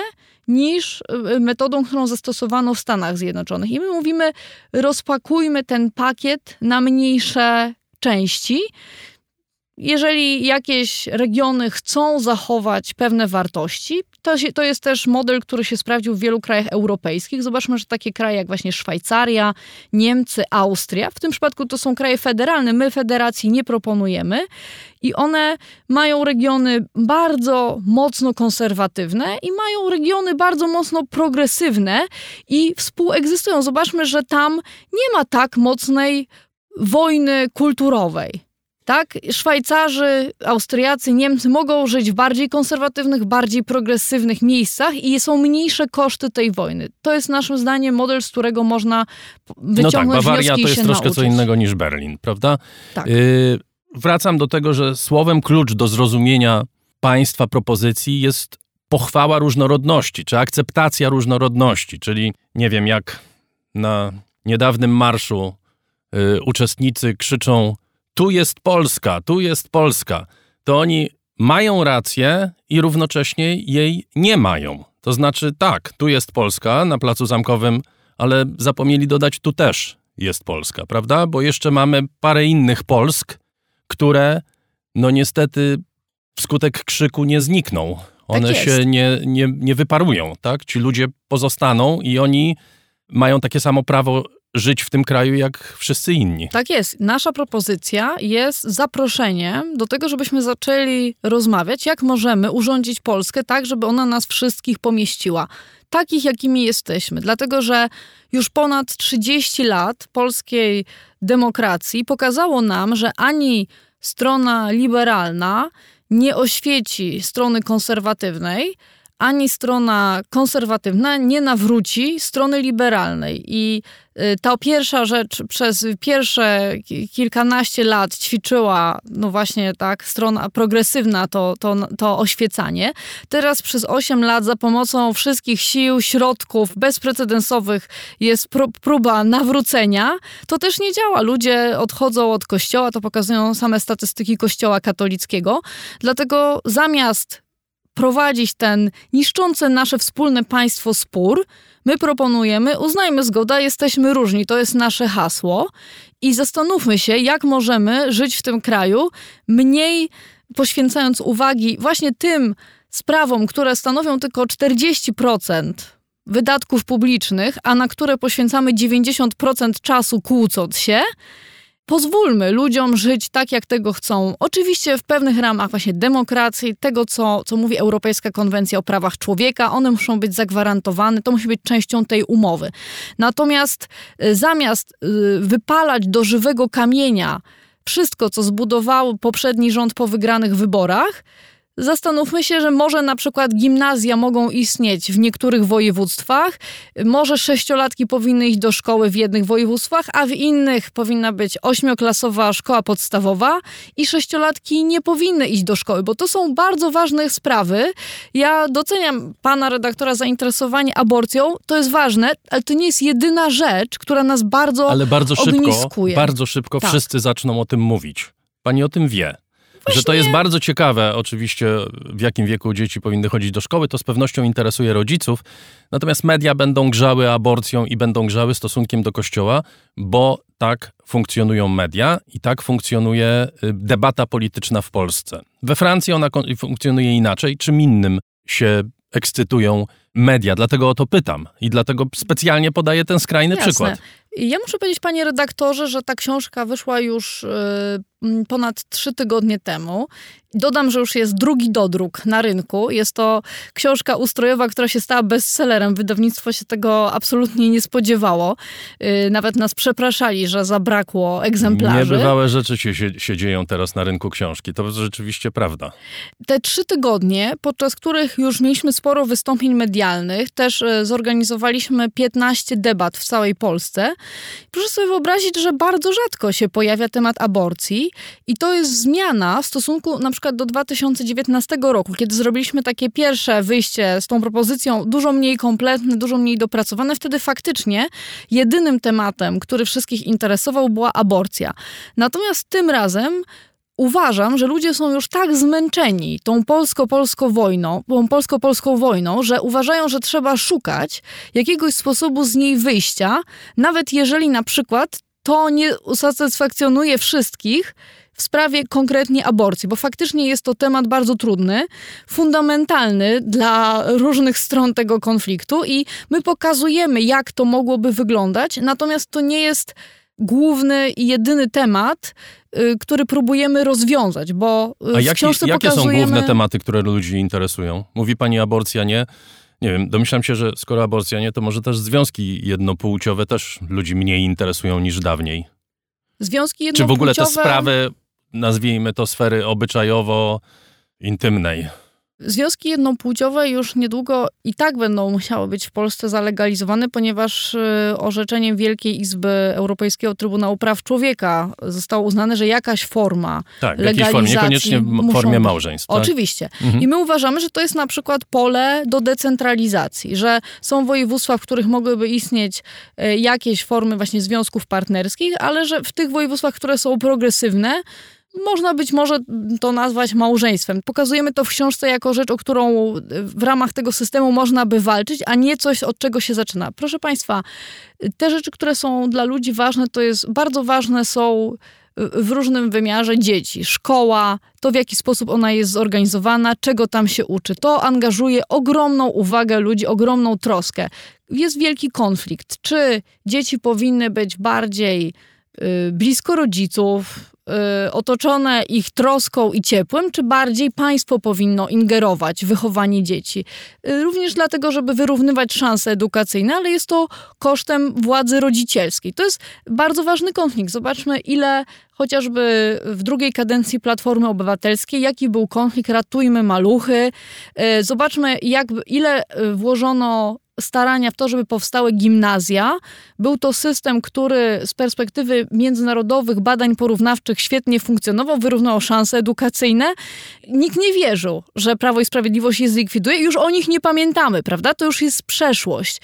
niż metodą, którą zastosowano w Stanach Zjednoczonych. I my mówimy, rozpakujmy ten pakiet na mniejsze części jeżeli jakieś regiony chcą zachować pewne wartości, to, się, to jest też model, który się sprawdził w wielu krajach europejskich. Zobaczmy, że takie kraje jak właśnie Szwajcaria, Niemcy, Austria, w tym przypadku to są kraje federalne, my federacji nie proponujemy i one mają regiony bardzo mocno konserwatywne i mają regiony bardzo mocno progresywne i współegzystują. Zobaczmy, że tam nie ma tak mocnej wojny kulturowej tak? Szwajcarzy, Austriacy, Niemcy mogą żyć w bardziej konserwatywnych, bardziej progresywnych miejscach i są mniejsze koszty tej wojny. To jest naszym zdaniem model, z którego można wyciągnąć no tak, Bawaria to jest troszkę nauczyć. co innego niż Berlin, prawda? Tak. Yy, wracam do tego, że słowem klucz do zrozumienia państwa propozycji jest pochwała różnorodności, czy akceptacja różnorodności, czyli nie wiem, jak na niedawnym marszu yy, uczestnicy krzyczą tu jest Polska, tu jest Polska, to oni mają rację i równocześnie jej nie mają. To znaczy, tak, tu jest Polska na Placu Zamkowym, ale zapomnieli dodać, tu też jest Polska, prawda? Bo jeszcze mamy parę innych Polsk, które, no niestety, wskutek krzyku nie znikną. One tak się nie, nie, nie wyparują, tak? Ci ludzie pozostaną i oni mają takie samo prawo żyć w tym kraju jak wszyscy inni. Tak jest. Nasza propozycja jest zaproszeniem do tego, żebyśmy zaczęli rozmawiać, jak możemy urządzić Polskę tak, żeby ona nas wszystkich pomieściła. Takich, jakimi jesteśmy. Dlatego, że już ponad 30 lat polskiej demokracji pokazało nam, że ani strona liberalna nie oświeci strony konserwatywnej, ani strona konserwatywna nie nawróci strony liberalnej. I ta pierwsza rzecz przez pierwsze kilkanaście lat ćwiczyła, no właśnie tak, strona progresywna to, to, to oświecanie. Teraz przez osiem lat za pomocą wszystkich sił, środków bezprecedensowych jest próba nawrócenia. To też nie działa. Ludzie odchodzą od kościoła, to pokazują same statystyki kościoła katolickiego. Dlatego zamiast prowadzić ten niszczący nasze wspólne państwo spór, my proponujemy, uznajmy zgoda, jesteśmy różni, to jest nasze hasło i zastanówmy się, jak możemy żyć w tym kraju, mniej poświęcając uwagi właśnie tym sprawom, które stanowią tylko 40% wydatków publicznych, a na które poświęcamy 90% czasu kłócąc się, pozwólmy ludziom żyć tak, jak tego chcą. Oczywiście w pewnych ramach właśnie demokracji, tego, co, co mówi Europejska Konwencja o Prawach Człowieka, one muszą być zagwarantowane, to musi być częścią tej umowy. Natomiast y, zamiast y, wypalać do żywego kamienia wszystko, co zbudował poprzedni rząd po wygranych wyborach, Zastanówmy się, że może na przykład gimnazja mogą istnieć w niektórych województwach, może sześciolatki powinny iść do szkoły w jednych województwach, a w innych powinna być ośmioklasowa szkoła podstawowa i sześciolatki nie powinny iść do szkoły, bo to są bardzo ważne sprawy. Ja doceniam pana redaktora zainteresowanie aborcją, to jest ważne, ale to nie jest jedyna rzecz, która nas bardzo Ale bardzo szybko, bardzo szybko tak. wszyscy zaczną o tym mówić. Pani o tym wie. Że to jest bardzo ciekawe, oczywiście, w jakim wieku dzieci powinny chodzić do szkoły, to z pewnością interesuje rodziców. Natomiast media będą grzały aborcją i będą grzały stosunkiem do kościoła, bo tak funkcjonują media i tak funkcjonuje y, debata polityczna w Polsce. We Francji ona funkcjonuje inaczej. Czym innym się ekscytują media. Dlatego o to pytam i dlatego specjalnie podaję ten skrajny Jasne. przykład. Ja muszę powiedzieć, panie redaktorze, że ta książka wyszła już y, ponad trzy tygodnie temu. Dodam, że już jest drugi dodruk na rynku. Jest to książka ustrojowa, która się stała bestsellerem. Wydawnictwo się tego absolutnie nie spodziewało. Y, nawet nas przepraszali, że zabrakło egzemplarzy. Niebywałe rzeczy się, się, się dzieją teraz na rynku książki. To rzeczywiście prawda. Te trzy tygodnie, podczas których już mieliśmy sporo wystąpień medialnych. Też e, zorganizowaliśmy 15 debat w całej Polsce. Proszę sobie wyobrazić, że bardzo rzadko się pojawia temat aborcji i to jest zmiana w stosunku na przykład do 2019 roku, kiedy zrobiliśmy takie pierwsze wyjście z tą propozycją, dużo mniej kompletne, dużo mniej dopracowane. Wtedy faktycznie jedynym tematem, który wszystkich interesował, była aborcja. Natomiast tym razem uważam, że ludzie są już tak zmęczeni tą polsko-polską wojną, tą polsko-polską wojną, że uważają, że trzeba szukać jakiegoś sposobu z niej wyjścia, nawet jeżeli na przykład to nie usatysfakcjonuje wszystkich w sprawie konkretnie aborcji, bo faktycznie jest to temat bardzo trudny, fundamentalny dla różnych stron tego konfliktu i my pokazujemy, jak to mogłoby wyglądać, natomiast to nie jest główny i jedyny temat, y, który próbujemy rozwiązać, bo y, A jaki, jakie pokazujemy... są główne tematy, które ludzi interesują? Mówi pani aborcja nie? Nie wiem, domyślam się, że skoro aborcja nie, to może też związki jednopłciowe też ludzi mniej interesują niż dawniej. Związki Czy jednopłciowe... w ogóle te sprawy, nazwijmy to sfery obyczajowo-intymnej, Związki jednopłciowe już niedługo i tak będą musiały być w Polsce zalegalizowane, ponieważ y, orzeczeniem Wielkiej Izby Europejskiego Trybunału Praw Człowieka zostało uznane, że jakaś forma tak, jakiejś formie, niekoniecznie w formie małżeństw. Tak? Oczywiście. Mhm. I my uważamy, że to jest na przykład pole do decentralizacji, że są województwa, w których mogłyby istnieć e, jakieś formy właśnie związków partnerskich, ale że w tych województwach, które są progresywne, można być może to nazwać małżeństwem. Pokazujemy to w książce jako rzecz, o którą w ramach tego systemu można by walczyć, a nie coś, od czego się zaczyna. Proszę Państwa, te rzeczy, które są dla ludzi ważne, to jest bardzo ważne są w różnym wymiarze dzieci, szkoła, to w jaki sposób ona jest zorganizowana, czego tam się uczy. To angażuje ogromną uwagę ludzi, ogromną troskę. Jest wielki konflikt. Czy dzieci powinny być bardziej y, blisko rodziców, y, otoczone ich troską i ciepłem, czy bardziej państwo powinno ingerować w wychowanie dzieci. Y, również dlatego, żeby wyrównywać szanse edukacyjne, ale jest to kosztem władzy rodzicielskiej. To jest bardzo ważny konflikt. Zobaczmy, ile chociażby w drugiej kadencji Platformy Obywatelskiej, jaki był konflikt Ratujmy Maluchy. Y, Zobaczmy, jak, ile y, włożono starania w to, żeby powstały gimnazja. Był to system, który z perspektywy międzynarodowych badań porównawczych świetnie funkcjonował, wyrównał szanse edukacyjne. Nikt nie wierzył, że Prawo i Sprawiedliwość je zlikwiduje. Już o nich nie pamiętamy, prawda? To już jest przeszłość.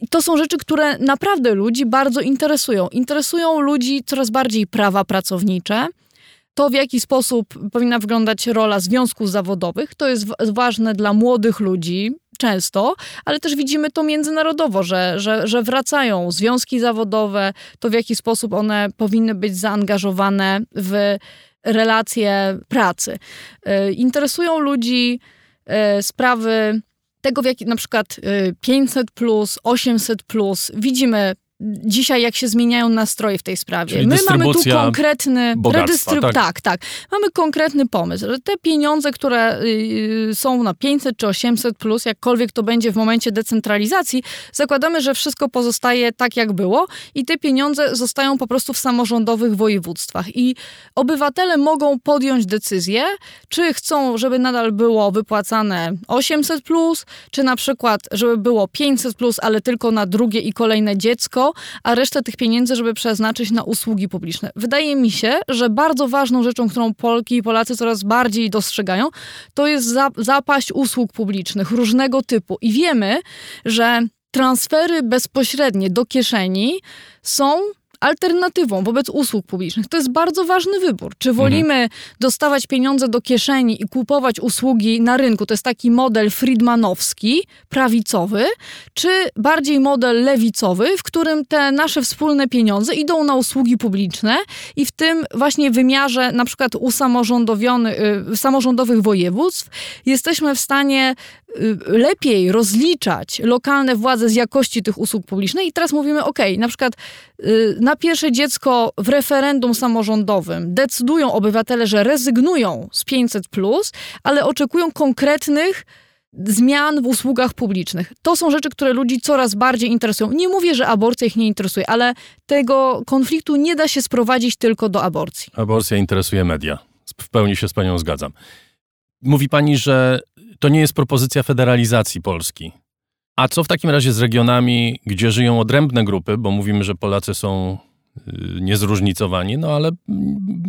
I to są rzeczy, które naprawdę ludzi bardzo interesują. Interesują ludzi coraz bardziej prawa pracownicze. To, w jaki sposób powinna wyglądać rola związków zawodowych, to jest ważne dla młodych ludzi, często, ale też widzimy to międzynarodowo, że, że, że wracają związki zawodowe, to w jaki sposób one powinny być zaangażowane w relacje pracy. Y, Interesują ludzi y, sprawy tego, w jaki na przykład y, 500 plus, 800 plus, widzimy dzisiaj, jak się zmieniają nastroje w tej sprawie. Czyli My mamy tu konkretny bogactwa, tak? tak, tak. Mamy konkretny pomysł, że te pieniądze, które y, są na 500 czy 800 plus, jakkolwiek to będzie w momencie decentralizacji, zakładamy, że wszystko pozostaje tak, jak było i te pieniądze zostają po prostu w samorządowych województwach. I obywatele mogą podjąć decyzję, czy chcą, żeby nadal było wypłacane 800 plus, czy na przykład, żeby było 500 plus, ale tylko na drugie i kolejne dziecko, a resztę tych pieniędzy, żeby przeznaczyć na usługi publiczne. Wydaje mi się, że bardzo ważną rzeczą, którą Polki i Polacy coraz bardziej dostrzegają, to jest za, zapaść usług publicznych różnego typu. I wiemy, że transfery bezpośrednie do kieszeni są alternatywą wobec usług publicznych. To jest bardzo ważny wybór. Czy wolimy dostawać pieniądze do kieszeni i kupować usługi na rynku? To jest taki model friedmanowski, prawicowy, czy bardziej model lewicowy, w którym te nasze wspólne pieniądze idą na usługi publiczne i w tym właśnie wymiarze na przykład y, samorządowych województw jesteśmy w stanie y, lepiej rozliczać lokalne władze z jakości tych usług publicznych i teraz mówimy, ok, na przykład y, na pierwsze dziecko w referendum samorządowym decydują obywatele, że rezygnują z 500+, ale oczekują konkretnych zmian w usługach publicznych. To są rzeczy, które ludzi coraz bardziej interesują. Nie mówię, że aborcja ich nie interesuje, ale tego konfliktu nie da się sprowadzić tylko do aborcji. Aborcja interesuje media. W pełni się z panią zgadzam. Mówi pani, że to nie jest propozycja federalizacji Polski. A co w takim razie z regionami, gdzie żyją odrębne grupy, bo mówimy, że Polacy są y, niezróżnicowani, no ale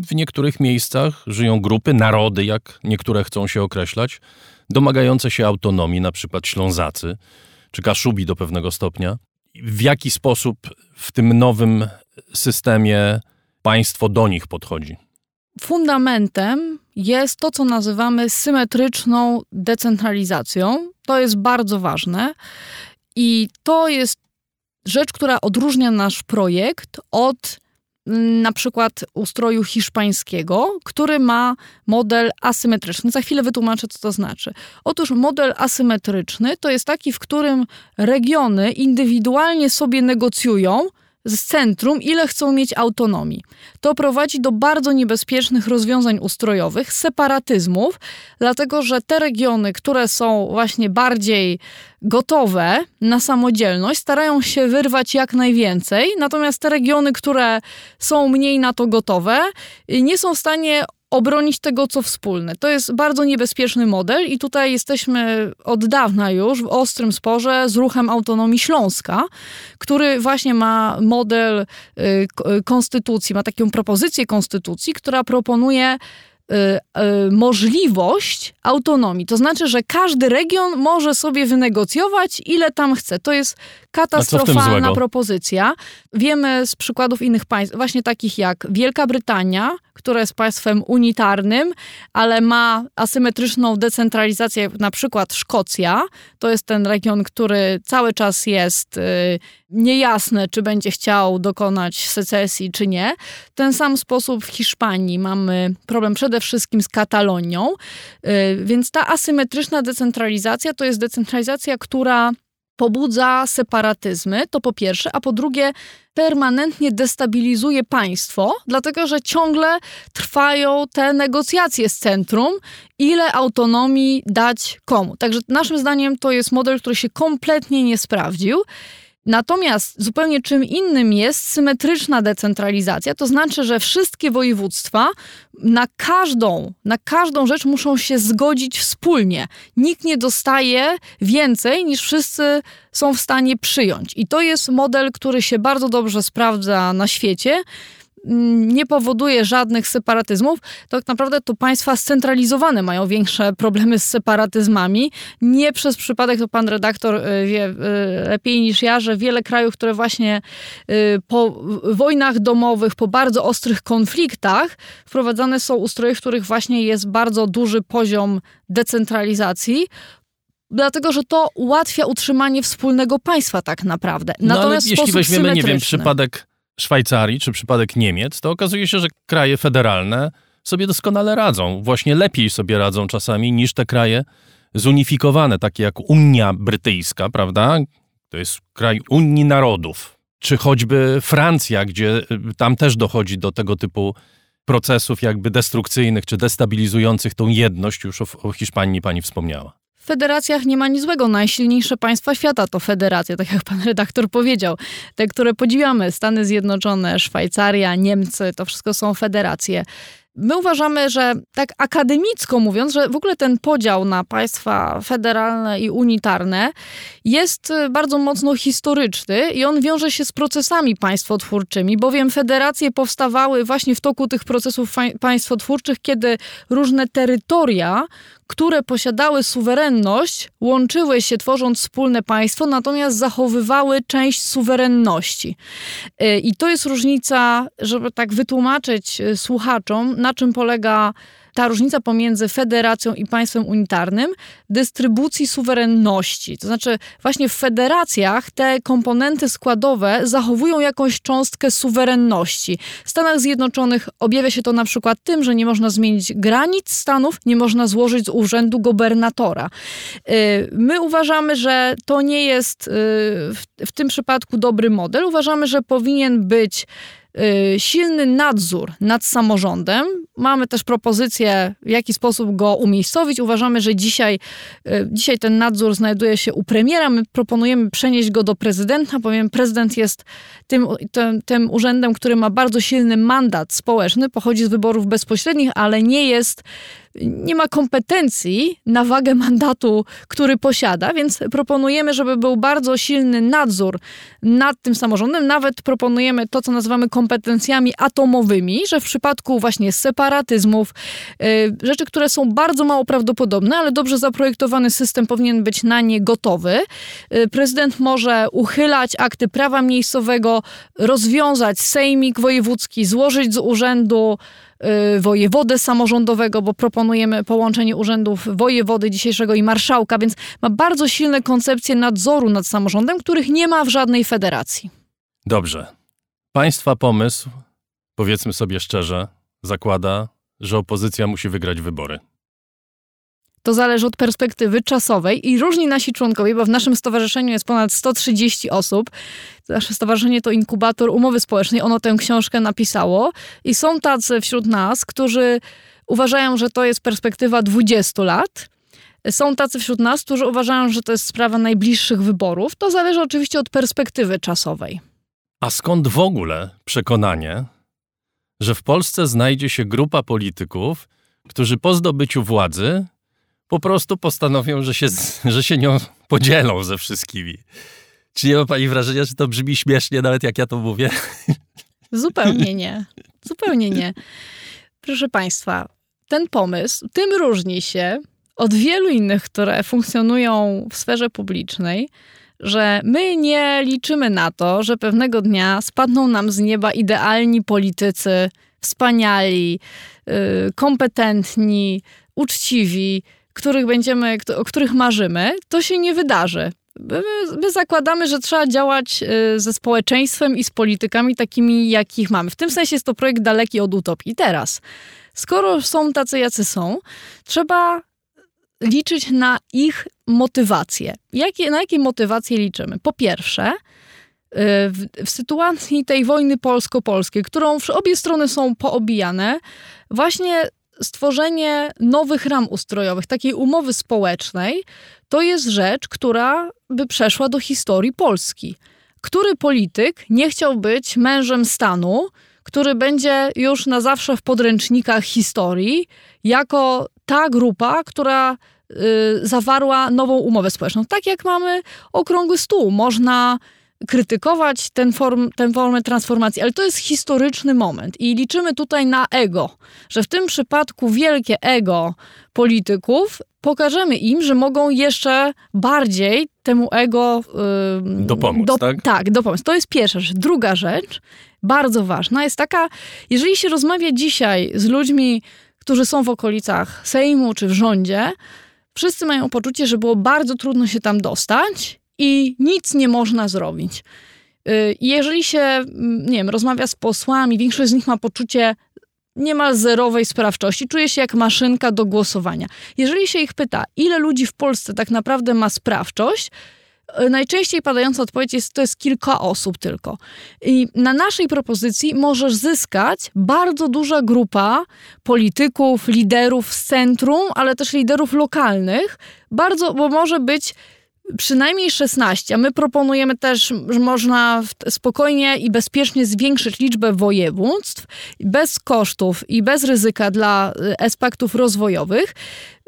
w niektórych miejscach żyją grupy, narody, jak niektóre chcą się określać, domagające się autonomii, na przykład Ślązacy czy Kaszubi do pewnego stopnia. W jaki sposób w tym nowym systemie państwo do nich podchodzi? Fundamentem jest to, co nazywamy symetryczną decentralizacją. To jest bardzo ważne i to jest rzecz, która odróżnia nasz projekt od mm, na przykład ustroju hiszpańskiego, który ma model asymetryczny. Za chwilę wytłumaczę, co to znaczy. Otóż model asymetryczny to jest taki, w którym regiony indywidualnie sobie negocjują, z centrum, ile chcą mieć autonomii. To prowadzi do bardzo niebezpiecznych rozwiązań ustrojowych, separatyzmów, dlatego że te regiony, które są właśnie bardziej gotowe na samodzielność, starają się wyrwać jak najwięcej, natomiast te regiony, które są mniej na to gotowe, nie są w stanie obronić tego, co wspólne. To jest bardzo niebezpieczny model i tutaj jesteśmy od dawna już w ostrym sporze z ruchem autonomii Śląska, który właśnie ma model y, y, konstytucji, ma taką propozycję konstytucji, która proponuje Y, możliwość autonomii. To znaczy, że każdy region może sobie wynegocjować, ile tam chce. To jest katastrofalna propozycja. Wiemy z przykładów innych państw, właśnie takich jak Wielka Brytania, która jest państwem unitarnym, ale ma asymetryczną decentralizację, na przykład Szkocja. To jest ten region, który cały czas jest y, niejasne, czy będzie chciał dokonać secesji, czy nie. W ten sam sposób w Hiszpanii mamy problem przede wszystkim z Katalonią, y, więc ta asymetryczna decentralizacja to jest decentralizacja, która pobudza separatyzmy, to po pierwsze, a po drugie permanentnie destabilizuje państwo, dlatego że ciągle trwają te negocjacje z centrum, ile autonomii dać komu. Także naszym zdaniem to jest model, który się kompletnie nie sprawdził. Natomiast zupełnie czym innym jest symetryczna decentralizacja, to znaczy, że wszystkie województwa na każdą, na każdą rzecz muszą się zgodzić wspólnie. Nikt nie dostaje więcej niż wszyscy są w stanie przyjąć. I to jest model, który się bardzo dobrze sprawdza na świecie nie powoduje żadnych separatyzmów, to tak naprawdę to państwa scentralizowane mają większe problemy z separatyzmami. Nie przez przypadek, to pan redaktor y, wie y, lepiej niż ja, że wiele krajów, które właśnie y, po wojnach domowych, po bardzo ostrych konfliktach wprowadzane są ustroje, w których właśnie jest bardzo duży poziom decentralizacji, dlatego że to ułatwia utrzymanie wspólnego państwa tak naprawdę. Natomiast no, ale jeśli weźmiemy, nie wiem, przypadek Szwajcarii czy przypadek Niemiec, to okazuje się, że kraje federalne sobie doskonale radzą. Właśnie lepiej sobie radzą czasami niż te kraje zunifikowane, takie jak Unia Brytyjska, prawda? To jest kraj Unii Narodów. Czy choćby Francja, gdzie y, tam też dochodzi do tego typu procesów jakby destrukcyjnych czy destabilizujących tą jedność, już o, o Hiszpanii pani wspomniała federacjach nie ma nic złego. Najsilniejsze państwa świata to federacje, tak jak pan redaktor powiedział. Te, które podziwiamy, Stany Zjednoczone, Szwajcaria, Niemcy, to wszystko są federacje. My uważamy, że tak akademicko mówiąc, że w ogóle ten podział na państwa federalne i unitarne jest y, bardzo mocno historyczny i on wiąże się z procesami państwotwórczymi, bowiem federacje powstawały właśnie w toku tych procesów państwotwórczych, kiedy różne terytoria, które posiadały suwerenność, łączyły się tworząc wspólne państwo, natomiast zachowywały część suwerenności. Y, I to jest różnica, żeby tak wytłumaczyć y, słuchaczom, na czym polega ta różnica pomiędzy federacją i państwem unitarnym, dystrybucji suwerenności. To znaczy, właśnie w federacjach te komponenty składowe zachowują jakąś cząstkę suwerenności. W Stanach Zjednoczonych objawia się to na przykład tym, że nie można zmienić granic stanów, nie można złożyć z urzędu gubernatora. Y, my uważamy, że to nie jest y, w tym przypadku dobry model. Uważamy, że powinien być silny nadzór nad samorządem. Mamy też propozycję, w jaki sposób go umiejscowić. Uważamy, że dzisiaj, y, dzisiaj ten nadzór znajduje się u premiera. My proponujemy przenieść go do prezydenta, bowiem prezydent jest tym, tym, tym urzędem, który ma bardzo silny mandat społeczny, pochodzi z wyborów bezpośrednich, ale nie jest nie ma kompetencji na wagę mandatu, który posiada, więc proponujemy, żeby był bardzo silny nadzór nad tym samorządem. Nawet proponujemy to, co nazywamy kompetencjami atomowymi, że w przypadku właśnie separatyzmów, y, rzeczy, które są bardzo mało prawdopodobne, ale dobrze zaprojektowany system powinien być na nie gotowy. Y, prezydent może uchylać akty prawa miejscowego, rozwiązać sejmik wojewódzki, złożyć z urzędu wojewodę samorządowego, bo proponujemy połączenie urzędów wojewody dzisiejszego i marszałka, więc ma bardzo silne koncepcje nadzoru nad samorządem, których nie ma w żadnej federacji. Dobrze. Państwa pomysł, powiedzmy sobie szczerze, zakłada, że opozycja musi wygrać wybory. To zależy od perspektywy czasowej i różni nasi członkowie, bo w naszym stowarzyszeniu jest ponad 130 osób. Nasze stowarzyszenie to inkubator umowy społecznej. Ono tę książkę napisało i są tacy wśród nas, którzy uważają, że to jest perspektywa 20 lat. Są tacy wśród nas, którzy uważają, że to jest sprawa najbliższych wyborów. To zależy oczywiście od perspektywy czasowej. A skąd w ogóle przekonanie, że w Polsce znajdzie się grupa polityków, którzy po zdobyciu władzy po prostu postanowią, że się, że się nią podzielą ze wszystkimi. Czy nie ma pani wrażenia, że to brzmi śmiesznie, nawet jak ja to mówię? Zupełnie nie. Zupełnie nie. Proszę państwa, ten pomysł tym różni się od wielu innych, które funkcjonują w sferze publicznej, że my nie liczymy na to, że pewnego dnia spadną nam z nieba idealni politycy, wspaniali, yy, kompetentni, uczciwi, których będziemy, o których marzymy, to się nie wydarzy. My, my, zakładamy, że trzeba działać y, ze społeczeństwem i z politykami takimi, jakich mamy. W tym sensie jest to projekt daleki od utopii. Teraz, skoro są tacy, jacy są, trzeba liczyć na ich motywacje. Jakie, na jakie motywacje liczymy? Po pierwsze, y, w, w, sytuacji tej wojny polsko-polskiej, którą obie strony są poobijane, właśnie stworzenie nowych ram ustrojowych, takiej umowy społecznej, to jest rzecz, która by przeszła do historii Polski. Który polityk nie chciał być mężem stanu, który będzie już na zawsze w podręcznikach historii, jako ta grupa, która y, zawarła nową umowę społeczną. Tak jak mamy okrągły stół, można krytykować ten form, tę formę transformacji, ale to jest historyczny moment i liczymy tutaj na ego, że w tym przypadku wielkie ego polityków pokażemy im, że mogą jeszcze bardziej temu ego yy, dopomóc, do, tak? Tak, dopomóc. To jest pierwsza rzecz. Druga rzecz, bardzo ważna, jest taka, jeżeli się rozmawia dzisiaj z ludźmi, którzy są w okolicach Sejmu czy w rządzie, wszyscy mają poczucie, że było bardzo trudno się tam dostać i nic nie można zrobić. Y, jeżeli się, nie wiem, rozmawia z posłami, większość z nich ma poczucie niemal zerowej sprawczości, czuje się jak maszynka do głosowania. Jeżeli się ich pyta, ile ludzi w Polsce tak naprawdę ma sprawczość, y, najczęściej padająca odpowiedź jest, to jest kilka osób tylko. I na naszej propozycji możesz zyskać bardzo duża grupa polityków, liderów z centrum, ale też liderów lokalnych, bardzo, bo może być przynajmniej 16, a my proponujemy też, że można spokojnie i bezpiecznie zwiększyć liczbę województw bez kosztów i bez ryzyka dla y, aspektów rozwojowych.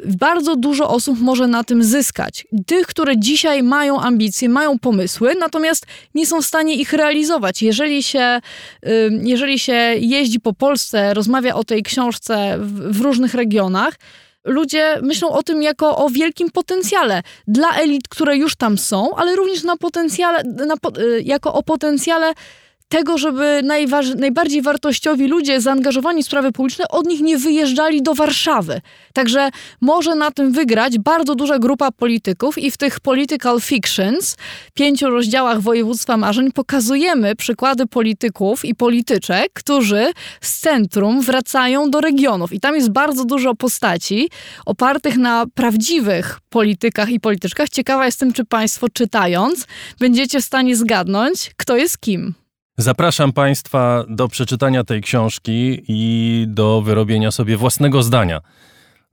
Bardzo dużo osób może na tym zyskać. Tych, które dzisiaj mają ambicje, mają pomysły, natomiast nie są w stanie ich realizować. Jeżeli się, y, jeżeli się jeździ po Polsce, rozmawia o tej książce w, w różnych regionach, ludzie myślą o tym jako o wielkim potencjale. Dla elit, które już tam są, ale również na potencjale, na, y, jako o potencjale tego, żeby najbardziej wartościowi ludzie zaangażowani w sprawy publiczne od nich nie wyjeżdżali do Warszawy. Także może na tym wygrać bardzo duża grupa polityków i w tych political fictions, pięciu rozdziałach województwa marzeń pokazujemy przykłady polityków i polityczek, którzy z centrum wracają do regionów. I tam jest bardzo dużo postaci opartych na prawdziwych politykach i polityczkach. Ciekawa jestem, czy Państwo czytając będziecie w stanie zgadnąć, kto jest kim. Zapraszam Państwa do przeczytania tej książki i do wyrobienia sobie własnego zdania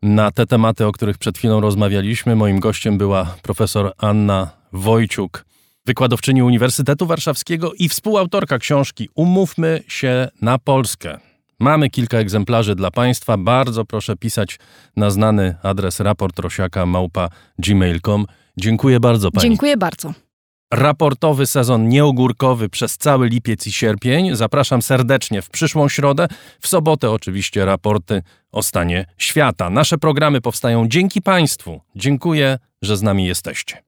na te tematy, o których przed chwilą rozmawialiśmy. Moim gościem była profesor Anna Wojciuk, wykładowczyni Uniwersytetu Warszawskiego i współautorka książki Umówmy się na Polskę. Mamy kilka egzemplarzy dla Państwa. Bardzo proszę pisać na znany adres raportrosiaka małpa gmail.com. Dziękuję bardzo Pani. Dziękuję bardzo. Raportowy sezon nieogórkowy przez cały lipiec i sierpień. Zapraszam serdecznie w przyszłą środę. W sobotę oczywiście raporty o stanie świata. Nasze programy powstają dzięki Państwu. Dziękuję, że z nami jesteście.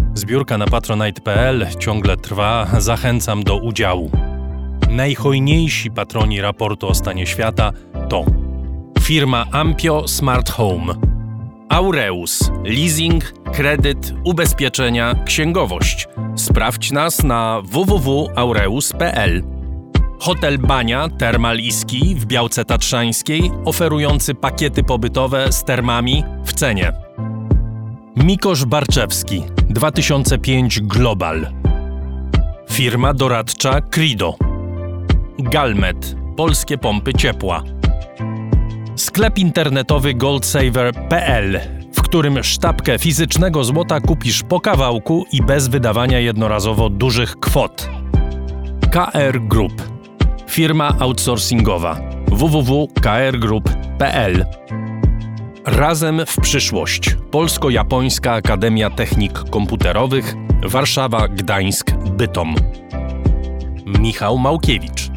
Zbiórka na patronite.pl ciągle trwa, zachęcam do udziału. Najhojniejsi patroni raportu o stanie świata to firma Ampio Smart Home, Aureus, leasing, kredyt, ubezpieczenia, księgowość. Sprawdź nas na www.aureus.pl. Hotel Bania Termal Iski w Białce Tatrzańskiej, oferujący pakiety pobytowe z termami w cenie. Mikosz Barczewski 2005 Global. Firma doradcza Crido. Galmet Polskie pompy ciepła. Sklep internetowy goldsaver.pl w którym sztabkę fizycznego złota kupisz po kawałku i bez wydawania jednorazowo dużych kwot. KR Group. Firma outsourcingowa. www.krgroup.pl Razem w przyszłość. Polsko-Japońska Akademia Technik Komputerowych, Warszawa, Gdańsk, Bytom. Michał Małkiewicz.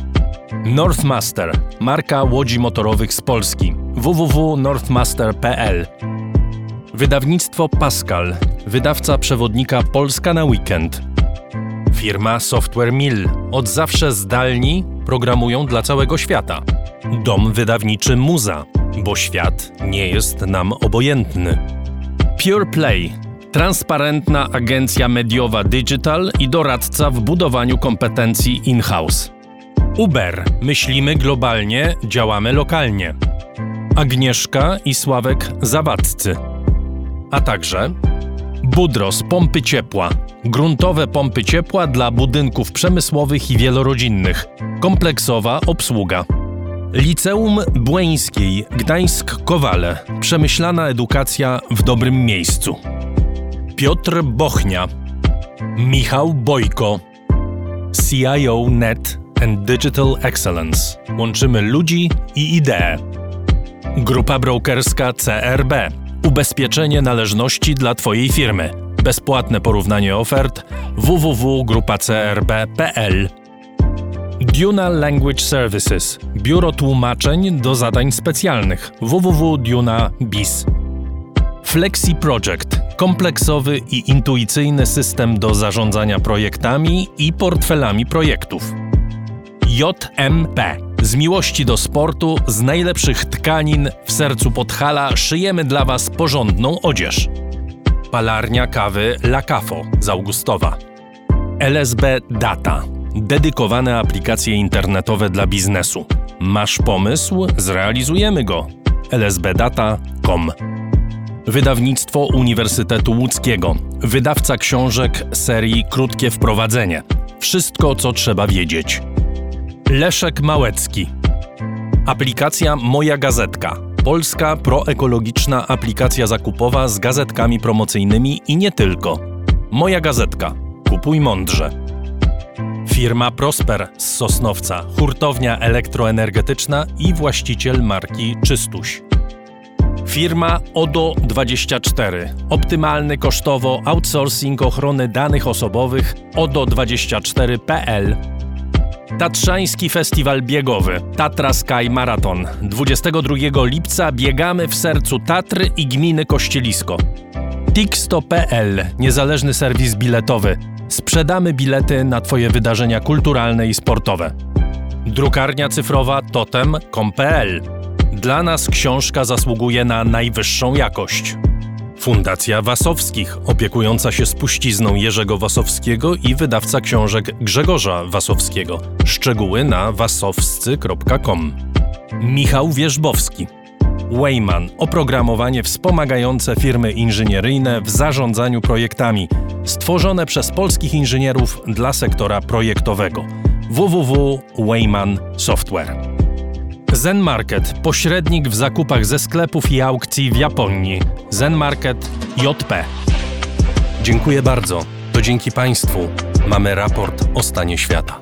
Northmaster, marka łodzi motorowych z Polski. www.northmaster.pl Wydawnictwo Pascal, wydawca przewodnika Polska na weekend. Firma Software Mill, od zawsze zdalni programują dla całego świata. Dom wydawniczy Muza, bo świat nie jest nam obojętny. Pure Play transparentna agencja mediowa digital i doradca w budowaniu kompetencji in-house. Uber myślimy globalnie, działamy lokalnie. Agnieszka i Sławek Zawadzcy. A także Budros pompy ciepła. Gruntowe pompy ciepła dla budynków przemysłowych i wielorodzinnych. Kompleksowa obsługa. Liceum Błeńskiej Gdańsk-Kowale. Przemyślana edukacja w dobrym miejscu. Piotr Bochnia. Michał Bojko. CIO Net and Digital Excellence. Łączymy ludzi i idee. Grupa brokerska CRB. Ubezpieczenie należności dla Twojej firmy. Bezpłatne porównanie ofert www.grupacrb.pl Duna Language Services Biuro tłumaczeń do zadań specjalnych www.duna.biz Flexi Project kompleksowy i intuicyjny system do zarządzania projektami i portfelami projektów. JMP z miłości do sportu, z najlepszych tkanin w sercu Podhala szyjemy dla Was porządną odzież. Palarnia kawy La Cafo z Augustowa. LSB Data dedykowane aplikacje internetowe dla biznesu. Masz pomysł? Zrealizujemy go. lsbdata.com Wydawnictwo Uniwersytetu Łódzkiego. Wydawca książek serii Krótkie Wprowadzenie. Wszystko, co trzeba wiedzieć. Leszek Małecki. Aplikacja Moja Gazetka. Polska proekologiczna aplikacja zakupowa z gazetkami promocyjnymi i nie tylko. Moja Gazetka. Kupuj mądrze. Firma Prosper z Sosnowca, hurtownia elektroenergetyczna i właściciel marki Czystuś. Firma ODO24. Optymalny kosztowo outsourcing ochrony danych osobowych ODO24.pl. Tatrzański Festiwal Biegowy Tatra Sky Marathon. 22 lipca biegamy w sercu Tatry i gminy Kościelisko. Tixto.pl Niezależny serwis biletowy Sprzedamy bilety na Twoje wydarzenia kulturalne i sportowe. Drukarnia cyfrowa totem.com.pl Dla nas książka zasługuje na najwyższą jakość. Fundacja Wasowskich, opiekująca się spuścizną Jerzego Wasowskiego i wydawca książek Grzegorza Wasowskiego. Szczegóły na wasowscy.com. Michał Wierzbowski. Wayman oprogramowanie wspomagające firmy inżynieryjne w zarządzaniu projektami, stworzone przez polskich inżynierów dla sektora projektowego. www.wayman Software. Zen Market, pośrednik w zakupach ze sklepów i aukcji w Japonii. Zen Market JP. Dziękuję bardzo. To dzięki Państwu mamy raport o stanie świata.